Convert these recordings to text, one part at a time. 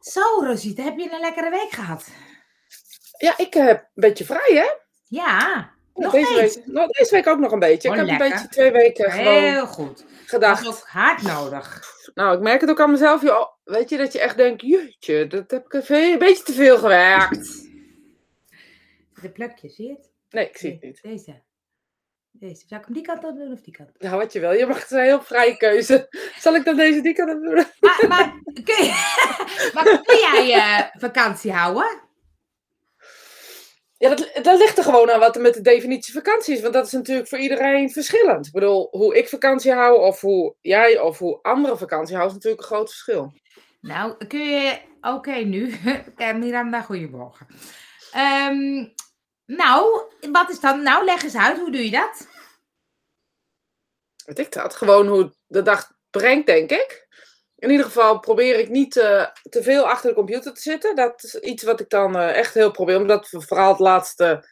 Zo, Rosita, heb je een lekkere week gehad? Ja, ik heb een beetje vrij, hè? Ja, nog deze, week, nou, deze week ook nog een beetje. Oh, ik heb lekker. een beetje twee weken gewoon Heel goed. Dat gedacht. is ook hard nodig. Nou, ik merk het ook aan mezelf. Joh. Weet je, dat je echt denkt, jeetje, dat heb ik even een beetje te veel gewerkt. De plukje, zie je het? Nee, ik zie het niet. Deze. Deze. Zal ik hem die kant op doen of die kant? Nou, wat je wil. Je mag het een heel vrije keuze. Zal ik dan deze die kan doen? Maar, maar, kun, je, maar kun jij eh, vakantie houden? Ja, dat, dat ligt er gewoon aan wat er met de definitie vakantie is. Want dat is natuurlijk voor iedereen verschillend. Ik bedoel, hoe ik vakantie hou of hoe jij of hoe anderen vakantie houden, is natuurlijk een groot verschil. Nou, kun je... Oké, nu. Eh, Miranda, goedemorgen. Ehm, nou, wat is dan... Nou, leg eens uit. Hoe doe je dat? Weet ik dat? Gewoon hoe de dag brengt, denk ik. In ieder geval probeer ik niet eh, te veel achter de computer te zitten. Dat is iets wat ik dan eh, echt heel probeer. Omdat we vooral het laatste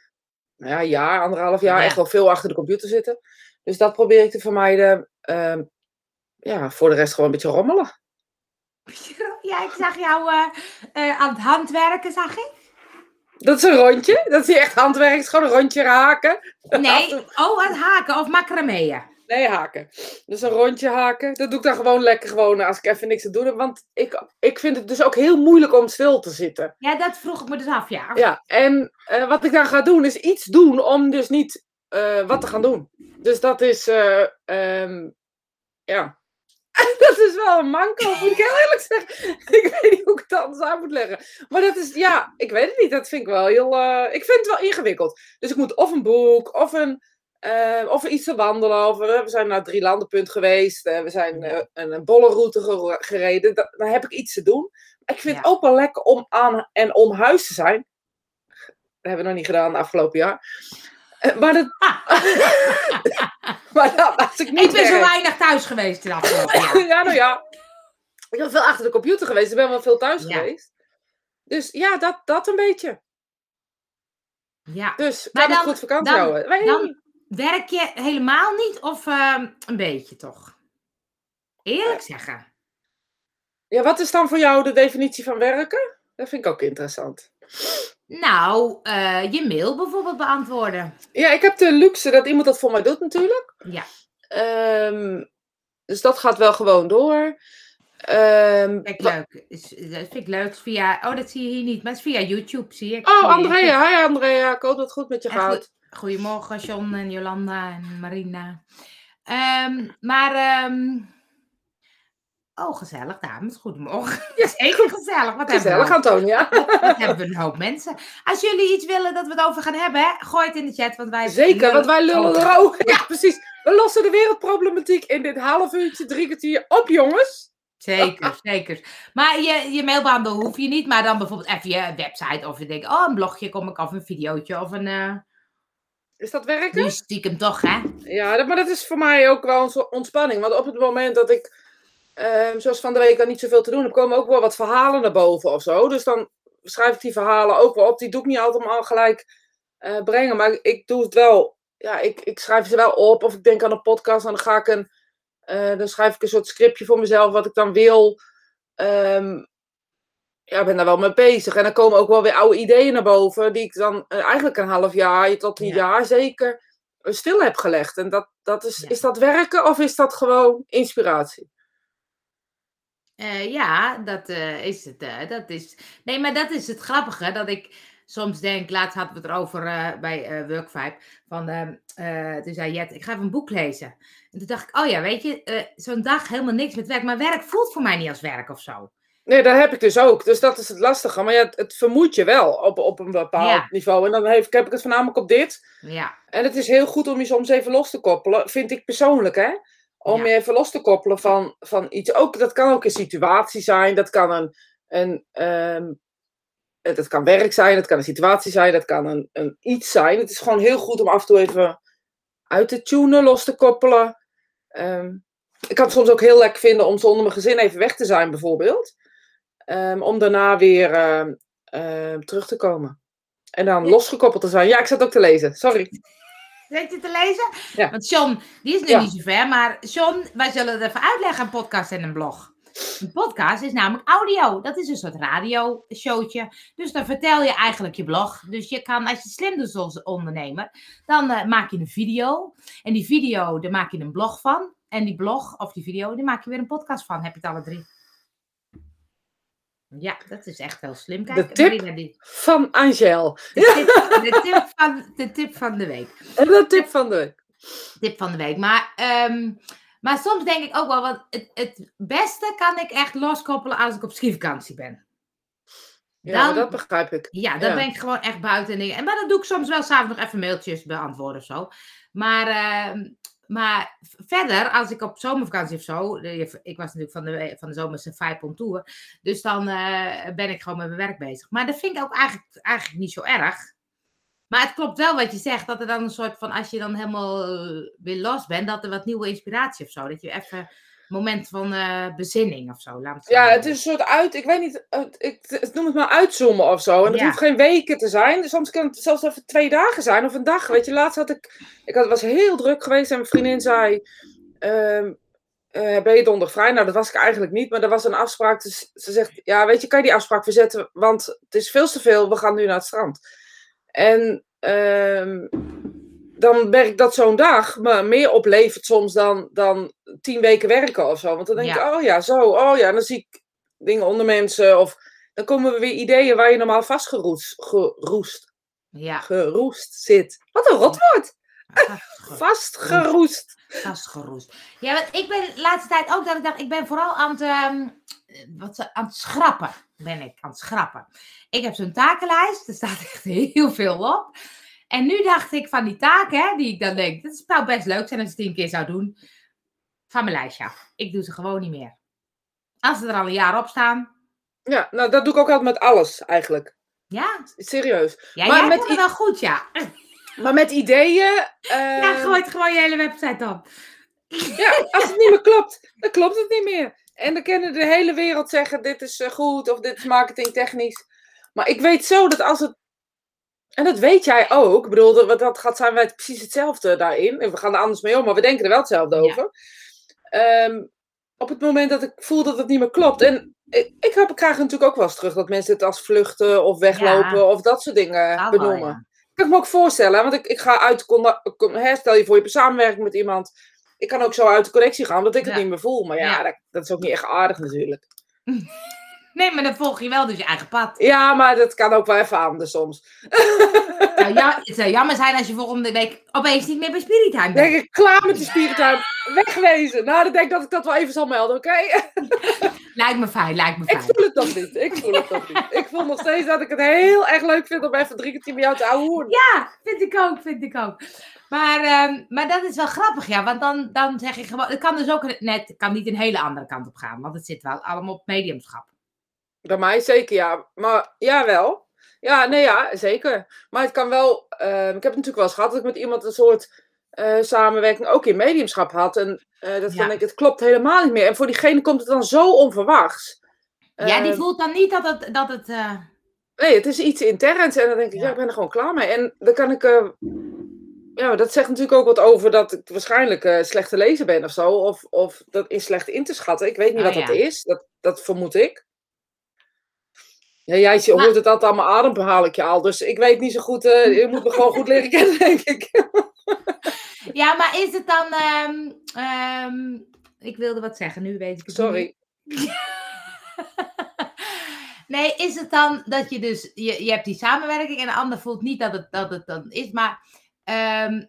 nou ja, jaar, anderhalf jaar, Ja. echt wel veel achter de computer zitten. Dus dat probeer ik te vermijden. Ehm, ja, voor de rest gewoon een beetje rommelen. Ja, ik zag jou eh, aan het handwerken, zag ik. Dat is een rondje. Dat is niet echt handwerk. Is gewoon een rondje haken. Nee, oh, het haken of macrameën. Nee, haken. Dus een rondje haken. Dat doe ik dan gewoon lekker gewoon als ik even niks te doen heb. Want ik, ik vind het dus ook heel moeilijk om stil te zitten. Ja, dat vroeg ik me dus af, ja. Ja, en eh, wat ik dan ga doen is iets doen om dus niet eh, wat te gaan doen. Dus dat is, eh, ehm, ja. dat is wel een manko, moet ik heel eerlijk zeggen. ik weet niet hoe ik het anders uit moet leggen. Maar dat is, ja, ik weet het niet. Dat vind ik wel heel, eh, ik vind het wel ingewikkeld. Dus ik moet of een boek, of een, eh, of iets te wandelen. Of, eh, we zijn naar drie landenpunt geweest. we zijn een, een bollenroute gere- gereden. Da- dan heb ik iets te doen. Ik vind het ook wel lekker om aan en om huis te zijn. Dat hebben we nog niet gedaan het afgelopen jaar. Eh, Maar, dat, maar dat, ik niet Ik ben zo weinig thuis geweest in de afgelopen jaar. ja, nou ja. Ik ben veel achter de computer geweest. Ik ben wel veel thuis Ja. geweest. Dus ja, dat, dat een beetje. Ja. Dus Maar dan- goed vakantie dan- houden. Dan werk je helemaal niet of ehm, een beetje toch? Eerlijk zeggen. Ja, wat is dan voor jou de definitie van werken? Dat vind ik ook interessant. Nou, eh, je mail bijvoorbeeld beantwoorden. Ja, ik heb de luxe dat iemand dat voor mij doet natuurlijk. Ja. Ehm, dus dat gaat wel gewoon door. Ehm, Kijk, wa- leuk. Is- Dat vind ik leuk. Via, oh, dat zie je hier niet, maar het is via YouTube, zie ik. Oh, Zie je. Andrea. Hi Andrea. Ik hoop dat het goed met je gaat. goed- Goedemorgen, John en Jolanda en Marina. Ehm, maar, ehm, oh, gezellig, dames. Goedemorgen. Ja, zeker gezellig. Wat Gezellig, we, Antonia. wat hebben we een hoop mensen. Als jullie iets willen dat we het over gaan hebben, hè, gooi het in de chat, want wij... Zeker, want wij lullen er ook. Ja, precies. We lossen de wereldproblematiek in dit half uurtje, drie kwartier op, jongens. Zeker, zeker. Maar je, je mailbundel hoef je niet, maar dan bijvoorbeeld even je website of je denkt, oh, een blogje kom ik of een videootje of een... eh Is dat werken? nu stiekem toch, hè? Ja, dat, maar dat is voor mij ook wel een ontspanning. Want op het moment dat ik, ehm, zoals van de week, dan niet zoveel te doen heb, komen ook wel wat verhalen naar boven of zo. Dus dan schrijf ik die verhalen ook wel op. Die doe ik niet altijd maar gelijk eh, brengen. Maar ik doe het wel. Ja, ik, ik schrijf ze wel op. Of ik denk aan een podcast en dan ga ik een. eh, dan schrijf ik een soort scriptje voor mezelf wat ik dan wil. Ehm, ja, ik ben daar wel mee bezig. En dan komen ook wel weer oude ideeën naar boven. Die ik dan eh, eigenlijk een half jaar tot een Ja. jaar zeker stil heb gelegd. En dat, dat is, Ja. is dat werken of is dat gewoon inspiratie? Eh, ja, dat eh, is het. eh, dat is... Nee, maar dat is het grappige. Dat ik soms denk, laatst hadden we het erover eh, bij eh Workvibe. Van, ehm, eh, toen zei Jet, ik ga even een boek lezen. En toen dacht ik, oh ja, weet je, eh, zo'n dag helemaal niks met werk. Maar werk voelt voor mij niet als werk of zo. Nee, dat heb ik dus ook. Dus dat is het lastige. Maar ja, het, het vermoedt je wel op, op een bepaald Ja. niveau. En dan heeft, heb ik het voornamelijk op dit. Ja, En het is heel goed om je soms even los te koppelen. Vind ik persoonlijk, hè? Om Ja. je even los te koppelen van, van iets. Ook, dat kan ook een situatie zijn. Dat kan een... een eh, dat kan werk zijn, dat kan een situatie zijn, dat kan een, een iets zijn. Het is gewoon heel goed om af en toe even uit te tunen, los te koppelen. Ehm, ik kan het soms ook heel lekker vinden om zonder mijn gezin even weg te zijn, bijvoorbeeld. Ehm, om daarna weer terug te komen. En dan Ja. losgekoppeld te zijn. Ja, ik zat ook te lezen. Sorry. Zet je te lezen? Ja. Want John, die is nu Ja. niet zo ver. Maar John, wij zullen het even uitleggen, een podcast en een blog. Een podcast is namelijk audio. Dat is een soort radioshowtje. Dus dan vertel je eigenlijk je blog. Dus je kan, als je slim doet als ondernemer, dan eh, maak je een video. En die video, daar maak je een blog van. En die blog of die video, daar maak je weer een podcast van. Heb je het alle drie. Ja, dat is echt heel slim. Kijk, De tip die- Van Angel. de, tip, de, tip van, de tip van de week. En de tip van de week. Tip van de week. Maar, ehm, maar soms denk ik ook wel, want het, het beste kan ik echt loskoppelen als ik op skivakantie ben. Ja, Dan- dat begrijp ik. Ja, dan Ja. ben ik gewoon echt buiten. En maar dat doe ik soms wel s'avonds nog even mailtjes beantwoorden of zo. Maar, ehm, maar verder, als ik op zomervakantie of zo. Ik was natuurlijk van de, van de zomerse vijf tour. Dus dan eh, ben ik gewoon met mijn werk bezig. Maar dat vind ik ook eigenlijk, eigenlijk niet zo erg. Maar het klopt wel wat je zegt. Dat er dan een soort van. Als je dan helemaal eh, weer los bent. Dat er wat nieuwe inspiratie of zo. Dat je even. Moment van eh, bezinning of zo. Laat het Ja, het is een soort uit, ik weet niet, ik, noem het maar uitzoomen of zo. En het Ja. hoeft geen weken te zijn. Soms kan het zelfs even twee dagen zijn of een dag. Weet je, laatst had ik, ik had, was heel druk geweest en mijn vriendin zei, ehm, eh, ben je donderdag vrij? Nou, dat was ik eigenlijk niet, maar er was een afspraak. Dus ze zegt, ja, weet je, kan je die afspraak verzetten? Want het is veel te veel, we gaan nu naar het strand. En ehm, dan werkt dat zo'n dag me meer oplevert soms dan, dan tien weken werken of zo. Want dan denk Ja. ik, oh ja, zo, oh ja, dan zie ik dingen onder mensen. Of dan komen er weer ideeën waar je normaal vastgeroest geroest, Ja. geroest zit. Wat een rotwoord! Vastgeroest. Vastgeroest. Vastgeroest. Ja, want ik ben de laatste tijd ook dat ik dacht, ik ben vooral aan het, ehm, wat, aan het schrappen. Ben ik aan het schrappen. Ik heb zo'n takenlijst, er staat echt heel veel op. En nu dacht ik van die taken, hè, die ik dan denk, dat zou best leuk zijn als ik het tien keer zou doen. Van mijn lijstje af. Ik doe ze gewoon niet meer. Als ze er al een jaar op staan. Ja, nou dat doe ik ook altijd met alles eigenlijk. Ja, Serieus. ja Maar jij met doet het wel goed, ja. Maar met ideeën. Ja, eh, gooit gewoon je hele website op. Ja, als het niet meer klopt, dan klopt het niet meer. En dan kunnen de hele wereld zeggen: dit is eh, goed of dit is marketingtechnisch. Maar ik weet zo dat als het. En dat weet jij ook. Ik bedoel, dat, dat gaat zijn wij precies hetzelfde daarin. En we gaan er anders mee om, maar we denken er wel hetzelfde Ja. over. Ehm, op het moment dat ik voel dat het niet meer klopt. En ik, ik, heb, ik krijg natuurlijk ook wel eens terug dat mensen het als vluchten of weglopen Ja. of dat soort dingen benoemen. ja. kan ik me ook voorstellen, want ik, ik ga uit, stel je voor je hebt samenwerking met iemand. Ik kan ook zo uit de connectie gaan, omdat ik het niet meer voel. Maar ja, Ja. Dat, dat is ook niet echt aardig natuurlijk. Nee, maar dan volg je wel dus je eigen pad. Ja, maar dat kan ook wel even anders soms. Nou, ja, het zou jammer zijn als je volgende week opeens niet meer bij Spirit Time Dan denk bent. ik, klaar met die spierentuin, wegwezen. Nou, dan denk ik dat ik dat wel even zal melden, oké? Lijkt me fijn, lijkt me Ik fijn. voel het nog niet, ik voel het nog niet. Ik voel nog steeds dat ik het heel erg leuk vind om even drie kwartier met jou te ouwehoeren. Ja, vind ik ook, vind ik ook. Maar, ehm, maar dat is wel grappig, ja. Want dan, dan zeg je gewoon... Het kan dus ook net... Kan niet een hele andere kant op gaan. Want het zit wel allemaal op mediumschap. Bij mij zeker, ja. Maar ja, wel. Ja, nee, ja, zeker. Maar het kan wel. ehm, ik heb het natuurlijk wel eens gehad dat ik met iemand een soort eh, samenwerking ook in mediumschap had. En eh, dat Ja. ik, het klopt helemaal niet meer. En voor diegene komt het dan zo onverwachts. ja, die Ehm, voelt dan niet dat het... Dat het eh, Nee, het is iets interns. En dan denk ik, ja. Ja. ik ben er gewoon klaar mee. En dan kan ik. ja, dat zegt natuurlijk ook wat over dat ik waarschijnlijk slecht te lezen ben of zo. Of, of dat is slecht in te schatten. Ik weet niet Oh, wat ja. dat is. Dat, dat vermoed ik. Ja, jij Maar- hoort het altijd allemaal adem, haal ik je al. Dus ik weet niet zo goed. eh, je moet me gewoon goed leren kennen, denk ik. Ja, maar is het dan... ehm, ehm, ik wilde wat zeggen, nu weet ik het niet. Sorry. Nee, is het dan dat je dus, je, je hebt die samenwerking en de ander voelt niet dat het, dat het dan is, maar, ehm,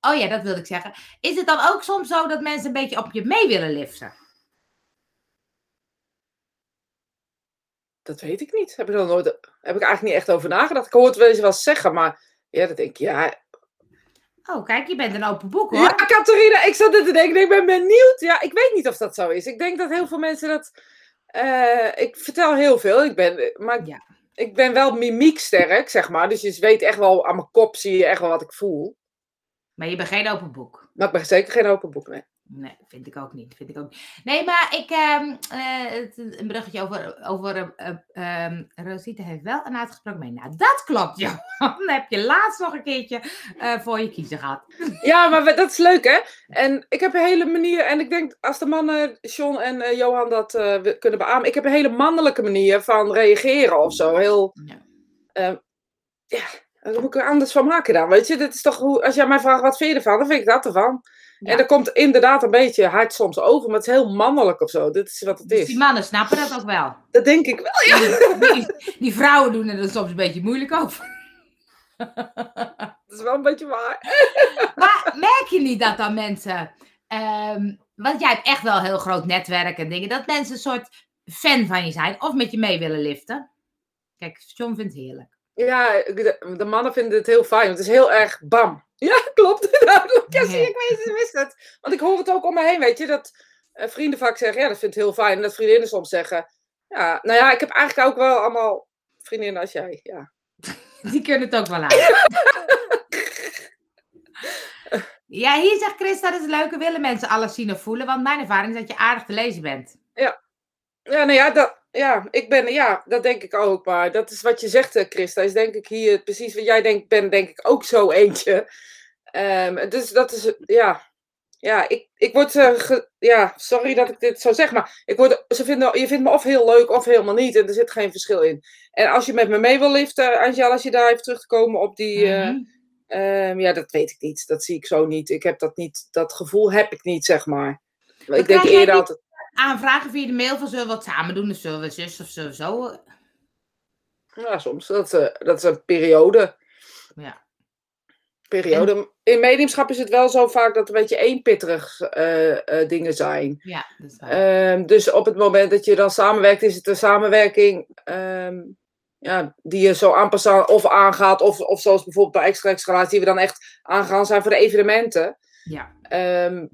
oh ja, dat wilde ik zeggen. Is het dan ook soms zo dat mensen een beetje op je mee willen liften? Dat weet ik niet. Heb ik, dan nooit, heb ik eigenlijk niet echt over nagedacht. Ik hoor het wel eens wel zeggen, maar ja, dat denk ik, ja. Oh, kijk, je bent een open boek hoor. Ja, Catharina, ik zat dit te denken, ik ben benieuwd. Ja, ik weet niet of dat zo is. Ik denk dat heel veel mensen dat... eh, ik vertel heel veel, ik ben, maar Ja. ik ben wel mimieksterk, zeg maar. Dus je weet echt wel, aan mijn kop zie je echt wel wat ik voel. Maar je bent geen open boek. Maar ik ben zeker geen open boek, nee. Nee, vind ik ook niet. Vind ik ook niet. Nee, maar ik, ehm, eh, een bruggetje over, over eh, eh, ehm, Rosita heeft wel een uitgesproken mening. Nou, dat klopt, Johan. Dan heb je laatst nog een keertje eh, voor je kiezen gehad. Ja, maar we- dat is leuk, hè? En ik heb een hele manier, en ik denk als de mannen, John en Johan, dat kunnen beamen. Ik heb een hele mannelijke manier van reageren of zo. Heel, Ja. ja, daar moet ik er anders van maken dan. Weet je, dit is toch hoe, als jij mij vraagt wat vind je ervan, dan vind ik dat ervan. Ja. En dat komt inderdaad een beetje hard soms over, maar het is heel mannelijk of zo. Dit is wat het Dus is. die mannen snappen dat ook wel. Dat denk ik wel. Die, die vrouwen doen er dan soms een beetje moeilijk over. Dat is wel een beetje waar. Maar merk je niet dat dan mensen. ehm, want jij hebt echt wel een heel groot netwerk en dingen. Dat mensen een soort fan van je zijn. Of met je mee willen liften. Kijk, John vindt het heerlijk. Ja, de, de mannen vinden het heel fijn. want Het is heel erg bam. Ja, klopt. Ja, zie, Ja. ik weet, ik wist het. Want ik hoor het ook om me heen, weet je. Dat eh, vrienden vaak zeggen, ja, dat vind ik heel fijn. En dat vriendinnen soms zeggen, ja, nou ja, ik heb eigenlijk ook wel allemaal vriendinnen als jij. Ja. Die kunnen het ook wel aan. Ja, hier zegt Chris, dat is het leuke. Willen mensen alles zien of voelen? Want mijn ervaring is dat je aardig te lezen bent. Ja, nou ja, dat, ja, ik ben, ja, dat denk ik ook. Maar dat is wat je zegt, eh, Chris. Dat is denk ik hier precies wat jij denkt, ben denk ik ook zo eentje. Ehm, dus dat is, ja, ja, ik, ik word, eh, ge- ja, sorry dat ik dit zo zeg, maar ik word, ze vinden, je vindt me of heel leuk of helemaal niet. En er zit geen verschil in. En als je met me mee wil liften, Angela, als je daar even terug te komen op die, eh, Mhm. ehm, ja, dat weet ik niet. Dat zie ik zo niet. Ik heb dat niet, dat gevoel heb ik niet, zeg maar. Ik denk eerder altijd. Aanvragen via de mail van zullen we wat samen doen? Of zullen we zus of zullen we zo? Ja, soms. Dat, is, eh, dat is een periode. Ja. periode. In mediumschap is het wel zo vaak dat het een beetje eenpitterig eh, eh, dingen zijn. Ja, dat is waar. Ehm, dus op het moment dat je dan samenwerkt, is het een samenwerking ehm, ja, die je zo aanpassen of aangaat. Of, of zoals bijvoorbeeld bij extra extra relatie, die we dan echt aangaan zijn voor de evenementen. ja. Ehm,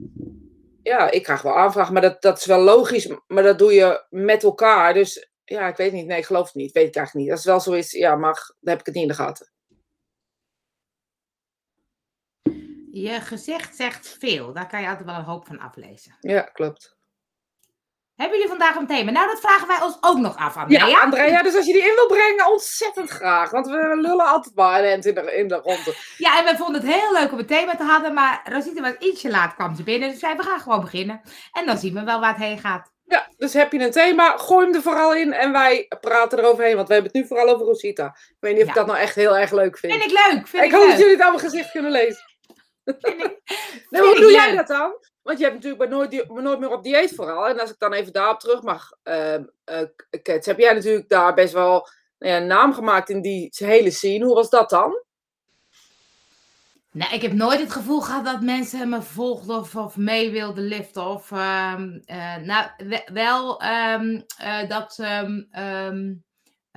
ja, ik krijg wel aanvragen, maar dat, dat is wel logisch. Maar dat doe je met elkaar. Dus ja, ik weet niet. Nee, ik geloof het niet. Weet ik eigenlijk niet. Als het wel zo is, ja, mag, dan heb ik het niet in de gaten. Je gezicht zegt veel. Daar kan je altijd wel een hoop van aflezen. Ja, klopt. Hebben jullie vandaag een thema? Nou, dat vragen wij ons ook nog af, Andrea. Ja, Andrea, dus als je die in wil brengen, ontzettend graag. Want we lullen altijd maar in de, in de ronde. Ja, en we vonden het heel leuk om een thema te hadden, maar Rosita was ietsje laat, kwam ze binnen. Dus zei, we gaan gewoon beginnen. En dan zien we wel waar het heen gaat. Ja, dus heb je een thema, gooi hem er vooral in en wij praten eroverheen. Want we hebben het nu vooral over Rosita. Ik weet niet of ik dat nou echt heel erg leuk vind. Vind ik leuk, vind ik, ik hoop leuk. dat jullie het aan mijn gezicht kunnen lezen. Vind ik- Nee, vind hoe doe jij dat dan? Want je hebt natuurlijk bij nooit, meer op dieet vooral. En als ik dan even daarop terug mag eh, Kets, heb jij natuurlijk daar best wel nou een naam gemaakt in die hele scene. Hoe was dat dan? Nou, ik heb nooit het gevoel gehad dat mensen me volgden of, of mee wilden liften. Of, ehm, eh, nou, we- wel eh, dat. ehm,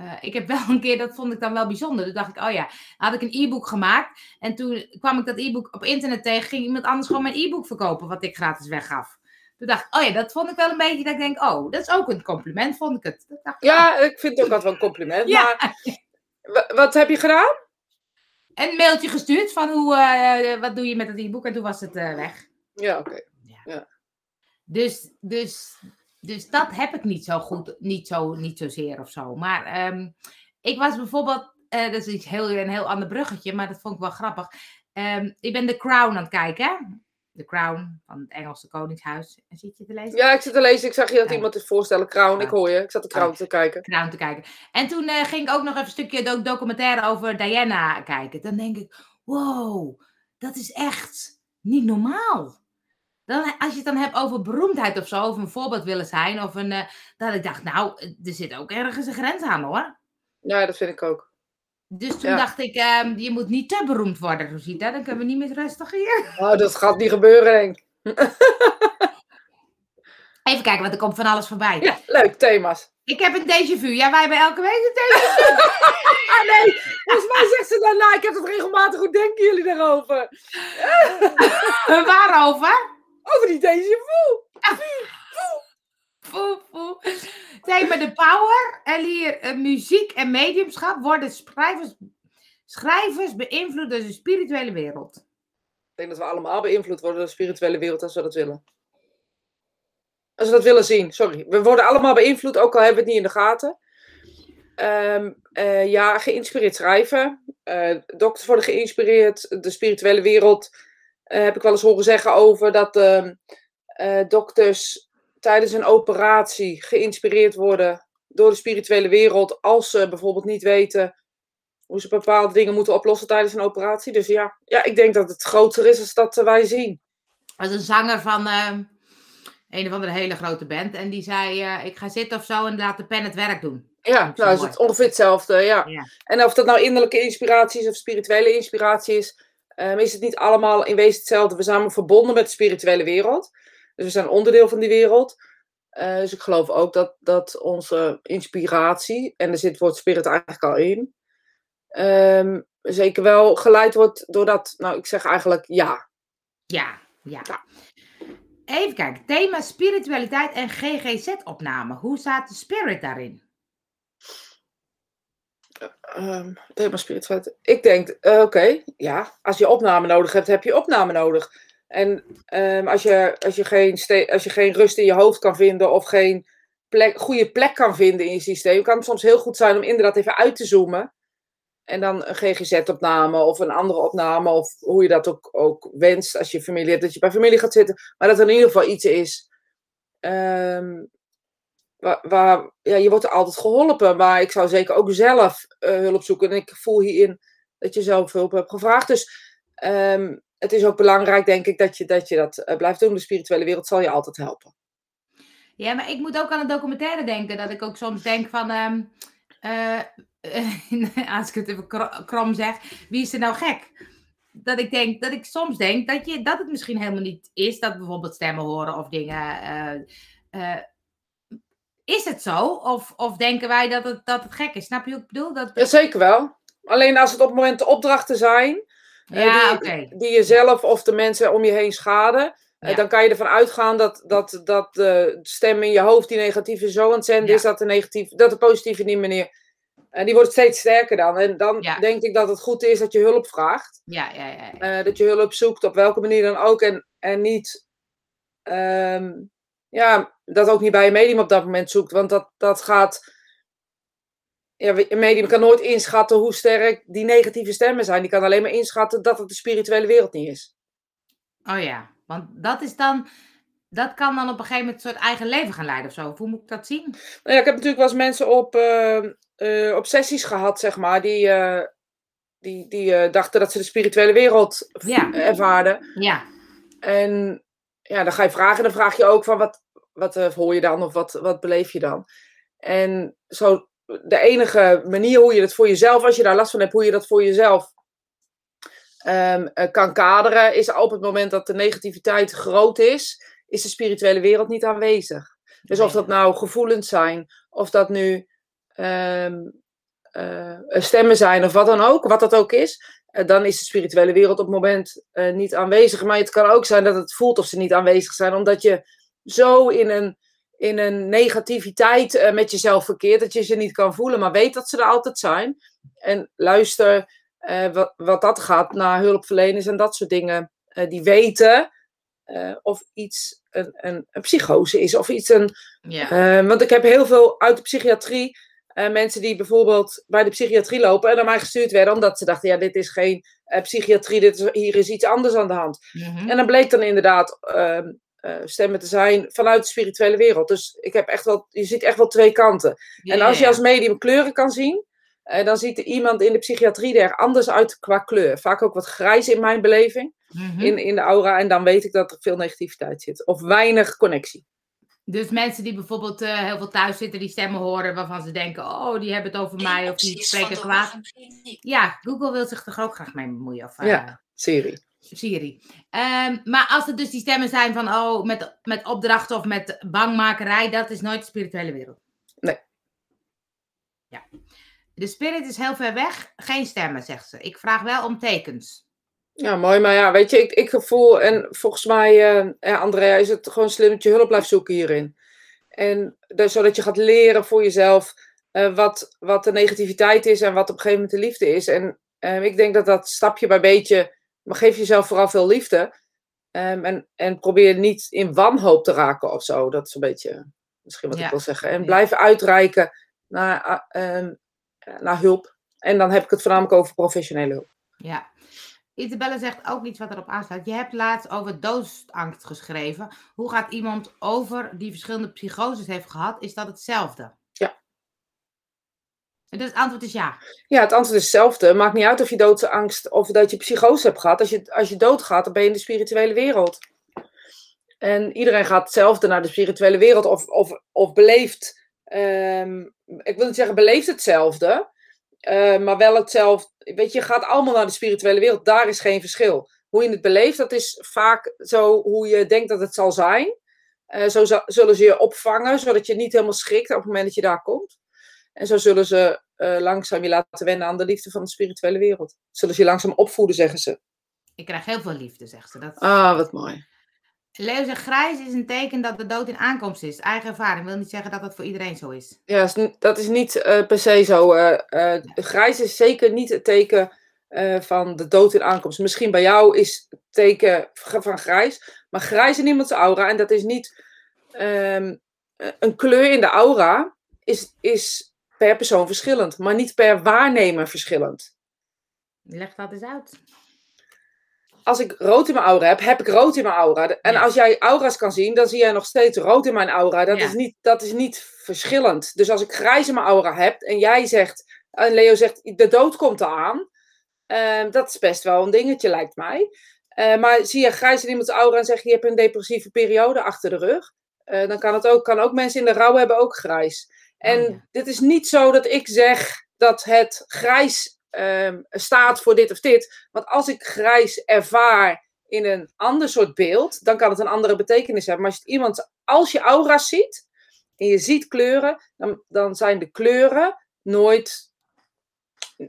eh, ik heb wel een keer, dat vond ik dan wel bijzonder. Toen dacht ik, oh ja, had ik een e-book gemaakt. En toen kwam ik dat e-book op internet tegen. Ging iemand anders gewoon mijn e-book verkopen, wat ik gratis weggaf. Toen dacht ik, oh ja, dat vond ik wel een beetje. Dat ik denk, oh, dat is ook een compliment, vond ik het. Dat dacht ik, Ja, ik vind het ook altijd wel een compliment. Ja. Maar wa- wat heb je gedaan? een mailtje gestuurd van hoe, eh, wat doe je met het e-book? En toen was het eh, weg. Ja, oké. Dus, dus, dus dat heb ik niet zo goed, niet, zo, niet zozeer of zo. Maar ehm, ik was bijvoorbeeld, eh, dat is iets heel, een heel ander bruggetje, maar dat vond ik wel grappig. Ehm, ik ben The Crown aan het kijken. hè? The Crown van het Engelse Koningshuis. En zit je te lezen? Ja, ik zit te lezen. Ik zag je dat Ja. iemand het voorstellen. Crown, ik Ja. hoor je. Ik zat de Crown Oh. te kijken. Crown te kijken. En toen eh, ging ik ook nog even een stukje doc- documentaire over Diana kijken. Dan denk ik, wow, dat is echt niet normaal. Dan, als je het dan hebt over beroemdheid of zo, of een voorbeeld willen zijn, of een, eh, dat ik dacht, nou, er zit ook ergens een grens aan hoor. Ja, dat vind ik ook. Dus toen Ja. dacht ik, ehm, je moet niet te beroemd worden, Rosita. Dan kunnen we niet meer rustig hier. Oh, dat gaat niet gebeuren. Even kijken, want er komt van alles voorbij. Ja, leuk. Thema's. Ik heb een déjà vu. Ja, wij hebben elke week een déjà vu. Ah, nee. Volgens mij zegt ze daarna. Ik heb het regelmatig. Hoe denken jullie daarover? Waarover? Over die deze vu. Poe, poe. Thema de power. En hier eh, muziek en mediumschap worden schrijvers, schrijvers beïnvloed door de spirituele wereld. Ik denk dat we allemaal beïnvloed worden door de spirituele wereld als we dat willen. Als we dat willen zien, sorry. We worden allemaal beïnvloed, ook al hebben we het niet in de gaten. Ehm, eh, ja, geïnspireerd schrijven. Uh, dokter worden geïnspireerd. De spirituele wereld uh, heb ik wel eens horen zeggen over dat ehm, dokters tijdens een operatie geïnspireerd worden door de spirituele wereld. Als ze bijvoorbeeld niet weten hoe ze bepaalde dingen moeten oplossen tijdens een operatie. Dus ja, ja ik denk dat het groter is dan dat wij zien. Als een zanger van ehm, een of andere hele grote band. En die zei, ik ga zitten of zo en laat de pen het werk doen. Ja, nou is het ongeveer hetzelfde, ja. En of dat nou innerlijke inspiratie is of spirituele inspiratie is, um, is het niet allemaal in wezen hetzelfde. We zijn verbonden met de spirituele wereld. Dus we zijn onderdeel van die wereld. Uh, dus ik geloof ook dat, dat onze inspiratie, en er zit het woord spirit eigenlijk al in, um, zeker wel geleid wordt doordat, nou ik zeg eigenlijk ja. Ja, ja. ja. Even kijken, thema spiritualiteit en GGZ-opname. Hoe staat de spirit daarin? Thema spiritualiteit. Ik denk, uh, oké, ja, als je opname nodig hebt, heb je opname nodig. En um, als, je, als, je geen als je geen rust in je hoofd kan vinden of geen plek, goede plek kan vinden in je systeem, kan het soms heel goed zijn om inderdaad even uit te zoomen. En dan een GGZ-opname of een andere opname, of hoe je dat ook, ook wenst als je familie hebt, dat je bij familie gaat zitten. Maar dat er in ieder geval iets is um, ja, je wordt altijd geholpen, maar ik zou zeker ook zelf uh, hulp zoeken. En ik voel hierin dat je zelf hulp hebt gevraagd. Dus um, het is ook belangrijk, denk ik, dat je dat, je dat uh, blijft doen. De spirituele wereld zal je altijd helpen. Ja, maar ik moet ook aan een documentaire denken. Dat ik ook soms denk van... Um, uh, als ik het even krom zeg, wie is er nou gek? Dat ik denk, dat ik soms denk dat, je, dat het misschien helemaal niet is dat bijvoorbeeld stemmen horen of dingen. Is het zo? Of, of denken wij dat het, dat het gek is? Snap je wat ik bedoel? Dat... Ja, zeker wel. Alleen als het op het moment de opdrachten zijn, eh, ja, die, die jezelf of de mensen om je heen schaden, eh, dan kan je ervan uitgaan dat, dat, dat de stem in je hoofd die negatieve zo aan het zenden is, dat de, negatieve, dat de positieve niet meer. En die wordt steeds sterker dan. En dan denk ik dat het goed is dat je hulp vraagt. Ja, ja, ja. Uh, dat je hulp zoekt, op welke manier dan ook. En, en niet um, ja, dat ook niet bij een medium op dat moment zoekt. Want dat, dat gaat. Ja, een medium kan nooit inschatten hoe sterk die negatieve stemmen zijn. Die kan alleen maar inschatten dat het de spirituele wereld niet is. Oh ja, want dat is dan. Dat kan dan op een gegeven moment een soort eigen leven gaan leiden of zo. Hoe moet ik dat zien? Nou ja, ik heb natuurlijk wel eens mensen op, uh, uh, op sessies gehad, zeg maar, die, uh, die, die dachten dat ze de spirituele wereld ja. ervaarden. Ja. En ja, dan ga je vragen. Dan vraag je ook van wat, wat uh, hoor je dan of wat, wat beleef je dan? En zo, de enige manier hoe je dat voor jezelf, als je daar last van hebt, hoe je dat voor jezelf um, kan kaderen, is op het moment dat de negativiteit groot is, is de spirituele wereld niet aanwezig. Dus of dat nou gevoelens zijn, of dat nu um, uh, stemmen zijn, of wat dan ook, wat dat ook is, dan is de spirituele wereld op het moment uh, niet aanwezig. Maar het kan ook zijn dat het voelt of ze niet aanwezig zijn, omdat je zo in een, in een negativiteit uh, met jezelf verkeert dat je ze niet kan voelen, maar weet dat ze er altijd zijn. En luister uh, wat, wat dat gaat naar hulpverleners en dat soort dingen, die weten of iets een, een, een, psychose is of iets een. Ja. want ik heb heel veel uit de psychiatrie mensen die bijvoorbeeld bij de psychiatrie lopen en naar mij gestuurd werden omdat ze dachten, ja, dit is geen psychiatrie, dit is, hier is iets anders aan de hand. Mm-hmm. En dan bleek dan inderdaad uh, stemmen te zijn vanuit de spirituele wereld. Dus ik heb echt wel, je ziet echt wel twee kanten. Yeah. En als je als medium kleuren kan zien, dan ziet er iemand in de psychiatrie er anders uit qua kleur. Vaak ook wat grijs in mijn beleving, mm-hmm. in, in de aura. En dan weet ik dat er veel negativiteit zit. Of weinig connectie. Dus mensen die bijvoorbeeld uh, heel veel thuis zitten, die stemmen horen waarvan ze denken, oh, die hebben het over mij of die spreken kwaad. Ja, Google wil zich toch ook graag mee bemoeien. Of, uh, ja, Siri. Siri. Um, maar als het dus die stemmen zijn van, oh, met, met opdrachten of met bangmakerij, dat is nooit de spirituele wereld. Nee. Ja. De spirit is heel ver weg, geen stemmen, zegt ze. Ik vraag wel om tekens. Ja, mooi. Maar ja, weet je, ik, ik voel, en volgens mij, uh, ja, Andrea, is het gewoon slim dat je hulp blijft zoeken hierin. En dus, zodat je gaat leren voor jezelf uh, wat, wat de negativiteit is en wat op een gegeven moment de liefde is. En uh, ik denk dat dat stapje bij beetje, maar geef jezelf vooral veel liefde. Ehm, en, en probeer niet in wanhoop te raken of zo. Dat is een beetje misschien wat Ja. ik wil zeggen. En blijf uitreiken naar, ah, ehm, naar hulp. En dan heb ik het voornamelijk over professionele hulp. Ja. Isabelle zegt ook iets wat erop aansluit. Je hebt laatst over doodsangst geschreven. Hoe gaat iemand over die verschillende psychoses heeft gehad? Is dat hetzelfde? Dus het antwoord is ja. Ja, het antwoord is hetzelfde. Maakt niet uit of je doodsangst of dat je psychose hebt gehad. Als je, als je doodgaat, dan ben je in de spirituele wereld. En iedereen gaat hetzelfde naar de spirituele wereld of, of, of beleeft, ehm, ik wil niet zeggen beleeft hetzelfde, eh, maar wel hetzelfde. Weet je, je gaat allemaal naar de spirituele wereld. Daar is geen verschil. Hoe je het beleeft, dat is vaak zo hoe je denkt dat het zal zijn. Eh, zo zullen ze je opvangen, zodat je niet helemaal schrikt op het moment dat je daar komt. En zo zullen ze eh, langzaam je laten wennen aan de liefde van de spirituele wereld. Zullen ze je langzaam opvoeden, zeggen ze. Ik krijg heel veel liefde, zegt ze. Dat... Ah, wat mooi. Leo zegt, grijs is een teken dat de dood in aankomst is. Eigen ervaring. Wil niet zeggen dat dat voor iedereen zo is. Ja, dat is niet eh, per se zo. eh, eh, grijs is zeker niet het teken eh, van de dood in aankomst. Misschien bij jou is het teken van grijs, maar grijs in iemands aura, en dat is niet ehm, eh, een kleur in de aura, is, is per persoon verschillend, maar niet per waarnemer verschillend. Leg dat eens uit. Als ik rood in mijn aura heb, heb ik rood in mijn aura. En Ja. als jij aura's kan zien, dan zie jij nog steeds rood in mijn aura. Dat, Ja. is, niet, dat is niet verschillend. Dus als ik grijs in mijn aura heb en jij zegt, en Leo zegt, de dood komt eraan. eh, dat is best wel een dingetje, lijkt mij. Eh, maar zie je grijs in iemands aura en zeg je, je hebt een depressieve periode achter de rug. eh, dan kan het ook, kan ook mensen in de rouw hebben ook grijs. En Oh, ja. dit is niet zo dat ik zeg dat het grijs ehm, staat voor dit of dit. Want als ik grijs ervaar in een ander soort beeld, dan kan het een andere betekenis hebben. Maar als je, iemand, als je aura's ziet en je ziet kleuren, dan, dan zijn de kleuren nooit,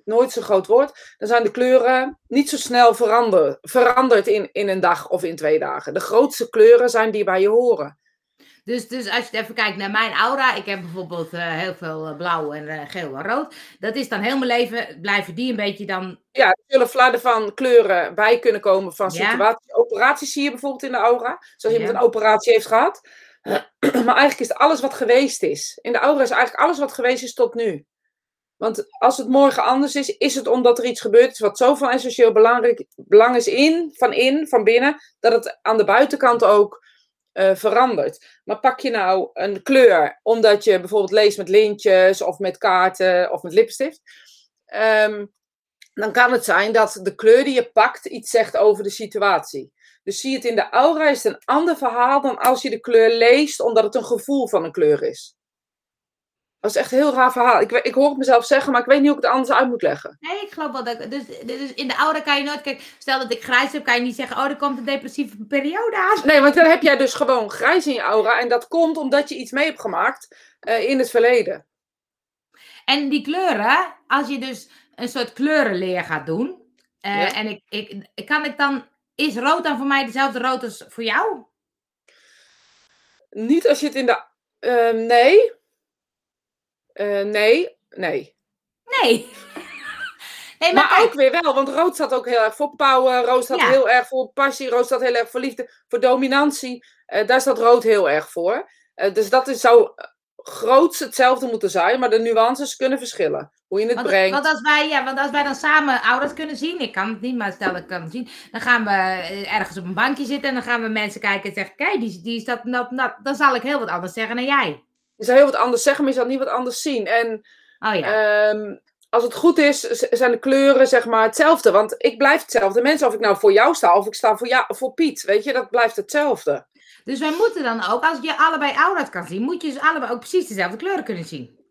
nooit zo'n groot woord, dan zijn de kleuren niet zo snel verander, veranderd in, in een dag of in twee dagen. De grootste kleuren zijn die bij je horen. Dus, dus als je even kijkt naar mijn aura. Ik heb bijvoorbeeld eh, heel veel eh, blauw en eh, geel en rood. Dat is dan heel mijn leven. Blijven die een beetje dan. Ja, er zullen flarden van kleuren bij kunnen komen van Ja. situaties. Operaties zie je bijvoorbeeld in de aura. Zoals iemand Ja. een operatie heeft gehad. Maar eigenlijk is het alles wat geweest is. In de aura is eigenlijk alles wat geweest is tot nu. Want als het morgen anders is, is het omdat er iets gebeurd is wat zo van essentieel belangrijk, belang is in, van in, van binnen, dat het aan de buitenkant ook eh, verandert. Maar pak je nou een kleur, omdat je bijvoorbeeld leest met lintjes of met kaarten of met lipstift. ehm, dan kan het zijn dat de kleur die je pakt iets zegt over de situatie. Dus zie het in de aura is het een ander verhaal dan als je de kleur leest, omdat het een gevoel van een kleur is. Dat is echt een heel raar verhaal. Ik, ik hoor het mezelf zeggen, maar ik weet niet hoe ik het anders uit moet leggen. Nee, ik geloof wel dat. ik- Dus, dus in de aura kan je nooit. Kijk, stel dat ik grijs heb, kan je niet zeggen. Oh, er komt een depressieve periode aan. Nee, want dan heb jij dus gewoon grijs in je aura. En dat komt omdat je iets mee hebt gemaakt eh, in het verleden. En die kleuren, als je dus een soort kleurenleer gaat doen. eh, Ja. En ik, ik, kan ik dan. Is rood dan voor mij dezelfde rood als voor jou? Niet als je het in de. eh, nee. Eh, nee. Nee. Nee. nee, maar, ook weer wel, want rood staat ook heel erg voor power. Rood staat Ja. heel erg voor passie. Rood staat heel erg voor liefde. Voor dominantie. Eh, daar staat rood heel erg voor. Eh, dus dat is, zou groots hetzelfde moeten zijn. Maar de nuances kunnen verschillen. Hoe je het Want, brengt. want, als wij, ja, want als wij dan samen ouders kunnen zien, ik kan het niet, maar stel dat ik kan het zien, dan gaan we ergens op een bankje zitten en dan gaan we mensen kijken en zeggen, kijk, die, die is dat, dat, dat, dan zal ik heel wat anders zeggen dan jij. Je zou heel wat anders zeggen, maar je zal niet wat anders zien. En Oh ja, Ehm, als het goed is, zijn de kleuren zeg maar hetzelfde. Want ik blijf hetzelfde. Mensen, of ik nou voor jou sta of ik sta voor, jou, voor Piet, weet je, dat blijft hetzelfde. dus wij moeten dan ook, als je allebei aura's kan zien, moet je dus allebei ook precies dezelfde kleuren kunnen zien.